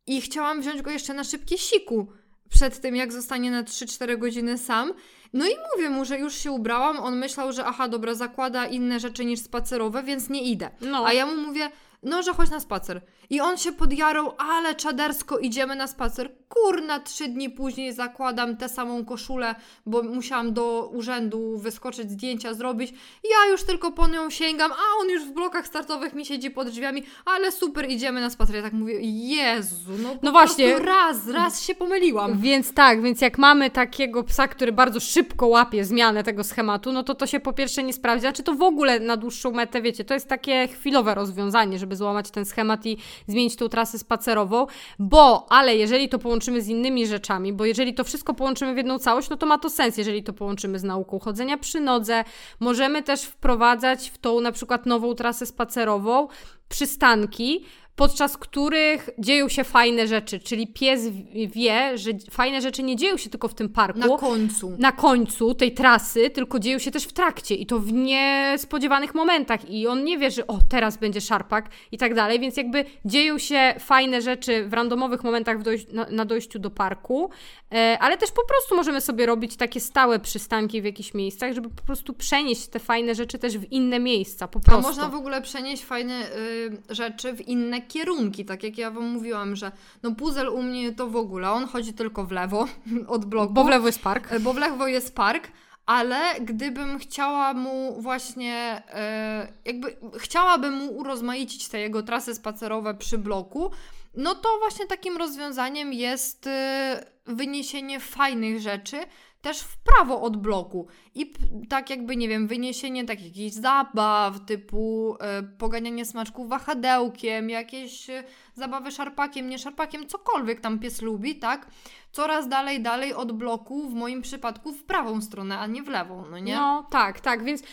i chciałam wziąć go jeszcze na szybkie siku przed tym, jak zostanie na 3-4 godziny sam. No i mówię mu, że już się ubrałam. On myślał, że aha, dobra, zakłada inne rzeczy niż spacerowe, więc nie idę. No. A ja mu mówię, no, że chodź na spacer. I on się podjarał, ale czadersko idziemy na spacer. Kurna, trzy dni później zakładam tę samą koszulę, bo musiałam do urzędu wyskoczyć, zdjęcia zrobić. Ja już tylko po nią sięgam, a on już w blokach startowych mi siedzi pod drzwiami, ale super, idziemy na spacer. Ja tak mówię, Jezu, no, no właśnie. raz, raz się pomyliłam. Więc tak, więc jak mamy takiego psa, który bardzo szybko łapie zmianę tego schematu, no to to się po pierwsze nie sprawdza, czy to w ogóle na dłuższą metę, wiecie, to jest takie chwilowe rozwiązanie, żeby złamać ten schemat i zmienić tą trasę spacerową, bo, ale jeżeli to połączymy z innymi rzeczami, bo jeżeli to wszystko połączymy w jedną całość, no to ma to sens, jeżeli to połączymy z nauką chodzenia przy nodze, możemy też wprowadzać w tą na przykład nową trasę spacerową przystanki, podczas których dzieją się fajne rzeczy, czyli pies wie, że fajne rzeczy nie dzieją się tylko w tym parku. Na końcu. Na końcu tej trasy, tylko dzieją się też w trakcie i to w niespodziewanych momentach i on nie wie, że o, teraz będzie szarpak i tak dalej, więc jakby dzieją się fajne rzeczy w randomowych momentach dojś na, na, dojściu do parku, e, ale też po prostu możemy sobie robić takie stałe przystanki w jakichś miejscach, żeby po prostu przenieść te fajne rzeczy też w inne miejsca, po prostu. A można w ogóle przenieść fajne y, rzeczy w inne kierunki, tak jak ja Wam mówiłam, że no puzzle u mnie to w ogóle, on chodzi tylko w lewo od bloku. Bo w lewo jest park. E, bo w lewo jest park, ale gdybym chciała mu właśnie, e, jakby chciałabym mu urozmaicić te jego trasy spacerowe przy bloku, no to właśnie takim rozwiązaniem jest e, wyniesienie fajnych rzeczy, też w prawo od bloku. I tak jakby, nie wiem, wyniesienie takich jakichś zabaw, typu y, poganianie smaczków wahadełkiem, jakieś y, zabawy szarpakiem, nie szarpakiem, cokolwiek tam pies lubi, tak? Coraz dalej, dalej od bloku, w moim przypadku w prawą stronę, a nie w lewą, no nie? No, tak, tak, więc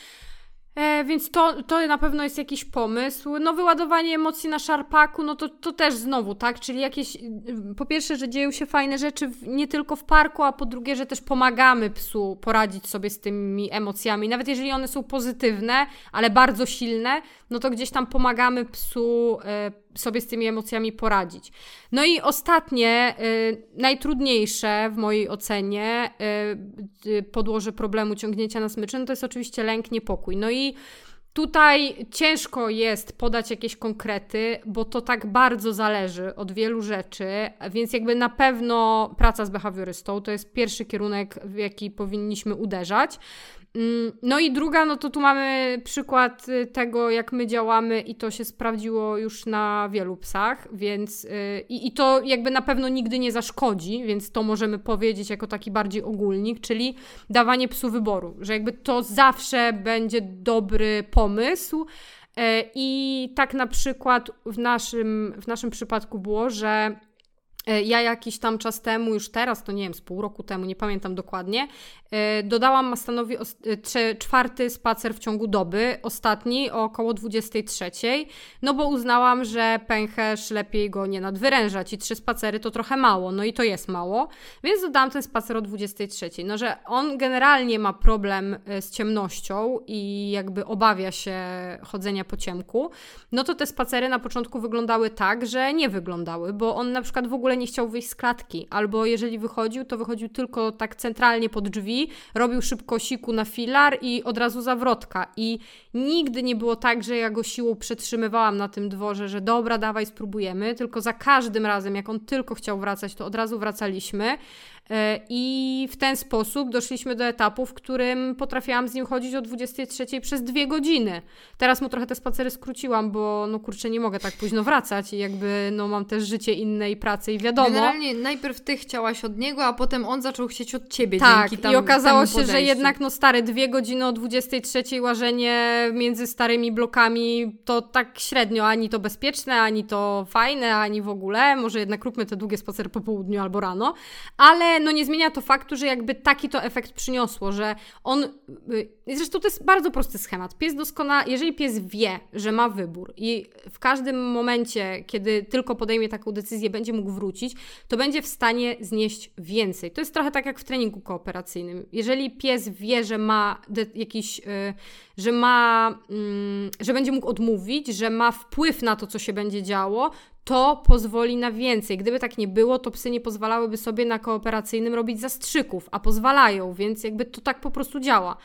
E, więc to, to na pewno jest jakiś pomysł. No wyładowanie emocji na szarpaku, no to, to też znowu, tak? Czyli jakieś, po pierwsze, że dzieją się fajne rzeczy w, nie tylko w parku, a po drugie, że też pomagamy psu poradzić sobie z tymi emocjami. Nawet jeżeli one są pozytywne, ale bardzo silne, no to gdzieś tam pomagamy psu e, sobie z tymi emocjami poradzić. No i ostatnie, e, najtrudniejsze w mojej ocenie e, podłoże problemu ciągnięcia na smyczy, no to jest oczywiście lęk, niepokój. No i Tutaj ciężko jest podać jakieś konkrety, bo to tak bardzo zależy od wielu rzeczy, więc jakby na pewno praca z behawiorystą to jest pierwszy kierunek, w jaki powinniśmy uderzać. Mm, no i druga, no to tu mamy przykład y, tego, jak my działamy i to się sprawdziło już na wielu psach, więc yy, i to jakby na pewno nigdy nie zaszkodzi, więc to możemy powiedzieć jako taki bardziej ogólnik, czyli dawanie psu wyboru, że jakby to zawsze będzie dobry pomysł. Yy, I tak na przykład w naszym, w naszym przypadku było, że E, ja jakiś tam czas temu, już teraz, to nie wiem, z pół roku temu, nie pamiętam dokładnie, e, dodałam Mastanowi e, czwarty spacer w ciągu doby, ostatni o około 23, no bo uznałam, że pęcherz lepiej go nie nadwyrężać i trzy spacery to trochę mało, no i to jest mało, więc dodałam ten spacer o 23. No, że on generalnie ma problem z ciemnością i jakby obawia się chodzenia po ciemku, no to te spacery na początku wyglądały tak, że nie wyglądały, bo on na przykład w ogóle nie chciał wyjść z klatki, albo jeżeli wychodził, to wychodził tylko tak centralnie pod drzwi, robił szybko siku na filar i od razu zawrotka. I nigdy nie było tak, że ja go siłą przetrzymywałam na tym dworze, że dobra, dawaj, spróbujemy, tylko za każdym razem, jak on tylko chciał wracać, to od razu wracaliśmy. E, I w ten sposób doszliśmy do etapu, w którym potrafiłam z nim chodzić o 23 przez dwie godziny. Teraz mu trochę te spacery skróciłam, bo no kurczę, nie mogę tak późno wracać i jakby no mam też życie inne i pracę i wiadomo. Generalnie najpierw ty chciałaś od niego, a potem on zaczął chcieć od ciebie tak, dzięki tam, i okazało się, że jednak no stare dwie godziny o 23 łażenie między starymi blokami to tak średnio, ani to bezpieczne, ani to fajne, ani w ogóle. Może jednak róbmy te długie spacery po południu albo rano, ale no nie zmienia to faktu, że jakby taki to efekt przyniosło, że on, y, zresztą to jest bardzo prosty schemat. Pies doskonale, jeżeli pies wie, że ma wybór i w każdym momencie, kiedy tylko podejmie taką decyzję, będzie mógł wrócić, to będzie w stanie znieść więcej. To jest trochę tak jak w treningu kooperacyjnym. Jeżeli pies wie, że ma jakiś, y, że ma, mm, że będzie mógł odmówić, że ma wpływ na to, co się będzie działo, to pozwoli na więcej. Gdyby tak nie było, to psy nie pozwalałyby sobie na kooperacyjnym robić zastrzyków, a pozwalają, więc jakby to tak po prostu działa.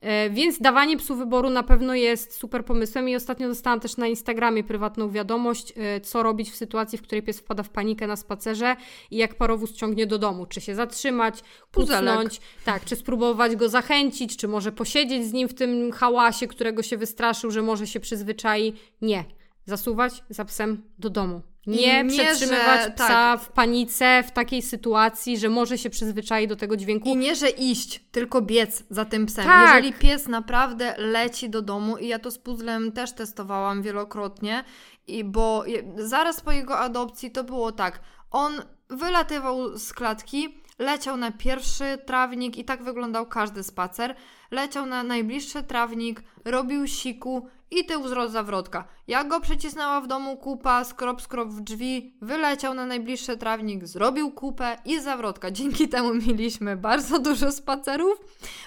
E, więc dawanie psu wyboru na pewno jest super pomysłem i ostatnio dostałam też na Instagramie prywatną wiadomość, e, co robić w sytuacji, w której pies wpada w panikę na spacerze i jak parowóz ciągnie do domu. Czy się zatrzymać, pucnąć, tak, czy spróbować go zachęcić, czy może posiedzieć z nim w tym hałasie, którego się wystraszył, że może się przyzwyczai. Nie zasuwać za psem do domu. Nie, nie przetrzymywać że, psa tak. w panice w takiej sytuacji, że może się przyzwyczaić do tego dźwięku. I nie, że iść, tylko biec za tym psem. Tak. Jeżeli pies naprawdę leci do domu, i ja to z puzzlem też testowałam wielokrotnie, i bo zaraz po jego adopcji to było tak, on wylatywał z klatki, leciał na pierwszy trawnik i tak wyglądał każdy spacer. Leciał na najbliższy trawnik, robił siku, i tył wzrost zawrotka. Jak go przycisnęła w domu kupa, skrop skrop w drzwi, wyleciał na najbliższy trawnik, zrobił kupę i zawrotka. Dzięki temu mieliśmy bardzo dużo spacerów.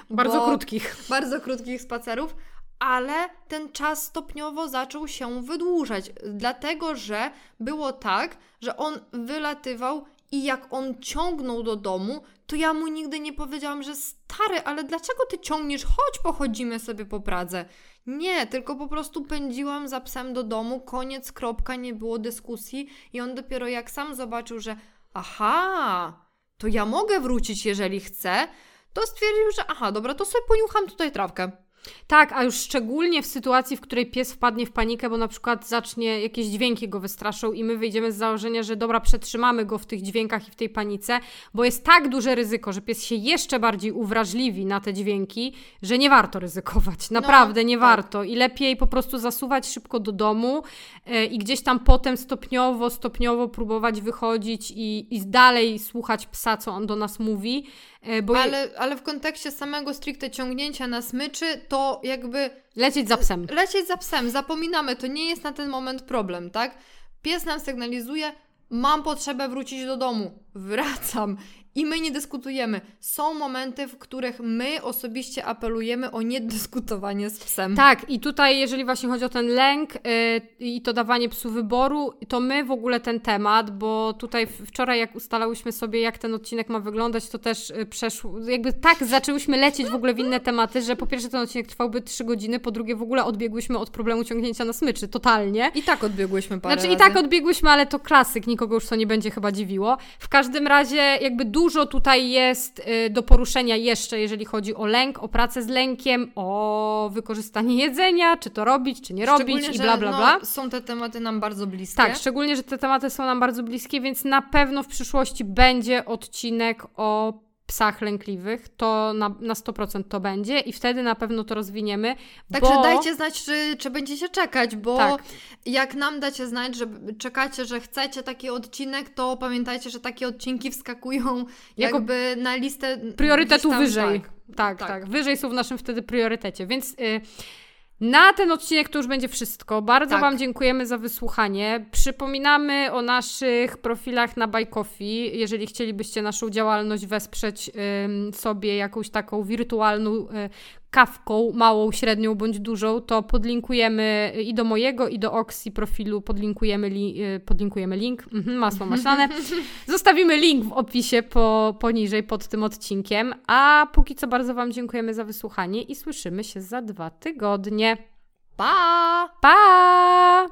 Bardzo krótkich. Bardzo krótkich spacerów, ale ten czas stopniowo zaczął się wydłużać, dlatego że było tak, że on wylatywał i jak on ciągnął do domu, to ja mu nigdy nie powiedziałam, że stary, ale dlaczego ty ciągniesz? Chodź, pochodzimy sobie po Pradze. Nie, tylko po prostu pędziłam za psem do domu, koniec, kropka, nie było dyskusji i on dopiero jak sam zobaczył, że aha, to ja mogę wrócić, jeżeli chcę, to stwierdził, że aha, dobra, to sobie poniucham tutaj trawkę. Tak, a już szczególnie w sytuacji, w której pies wpadnie w panikę, bo na przykład zacznie jakieś dźwięki go wystraszą i my wyjdziemy z założenia, że dobra, przetrzymamy go w tych dźwiękach i w tej panice, bo jest tak duże ryzyko, że pies się jeszcze bardziej uwrażliwi na te dźwięki, że nie warto ryzykować. No, Naprawdę no, nie tak. warto. I lepiej po prostu zasuwać szybko do domu yy, i gdzieś tam potem stopniowo, stopniowo próbować wychodzić i, i dalej słuchać psa, co on do nas mówi. Yy, bo ale, ale w kontekście samego stricte ciągnięcia na smyczy, to jakby Lecieć za psem. lecieć za psem, zapominamy, to nie jest na ten moment problem, tak? Pies nam sygnalizuje, mam potrzebę wrócić do domu, wracam. I my nie dyskutujemy. Są momenty, w których my osobiście apelujemy o niedyskutowanie z psem. Tak, i tutaj, jeżeli właśnie chodzi o ten lęk yy, i to dawanie psu wyboru, to my w ogóle ten temat, bo tutaj wczoraj, jak ustalałyśmy sobie, jak ten odcinek ma wyglądać, to też yy, przeszło, jakby tak zaczęłyśmy lecieć w ogóle w inne tematy, że po pierwsze ten odcinek trwałby 3 godziny, po drugie w ogóle odbiegłyśmy od problemu ciągnięcia na smyczy, totalnie. I tak odbiegłyśmy parę Znaczy i razy. tak odbiegłyśmy, ale to klasyk, nikogo już to nie będzie chyba dziwiło. W każdym razie jakby dużo tutaj jest y, do poruszenia jeszcze, jeżeli chodzi o lęk, o pracę z lękiem, o wykorzystanie jedzenia, czy to robić, czy nie robić i bla bla bla. No, są te tematy nam bardzo bliskie. Tak, szczególnie, że te tematy są nam bardzo bliskie, więc na pewno w przyszłości będzie odcinek o psach lękliwych. To na, na 100% to będzie i wtedy na pewno to rozwiniemy. Także bo... dajcie znać, czy, czy będziecie czekać, bo Tak. jak nam dacie znać, że czekacie, że chcecie taki odcinek, to pamiętajcie, że takie odcinki wskakują Jako jakby na listę priorytetu wyżej. Tak. Tak, tak, tak. Wyżej są w naszym wtedy priorytecie. Więc y, na ten odcinek to już będzie wszystko. Bardzo Tak. Wam dziękujemy za wysłuchanie. Przypominamy o naszych profilach na Coffee. Jeżeli chcielibyście naszą działalność wesprzeć ym, sobie jakąś taką wirtualną y, kawką, małą, średnią bądź dużą, to podlinkujemy i do mojego, i do Oxy profilu podlinkujemy, li, y, podlinkujemy link. Mhm, masło maślane. Zostawimy link w opisie po, poniżej pod tym odcinkiem. A póki co bardzo Wam dziękujemy za wysłuchanie i słyszymy się za dwa tygodnie. Pa! Pa!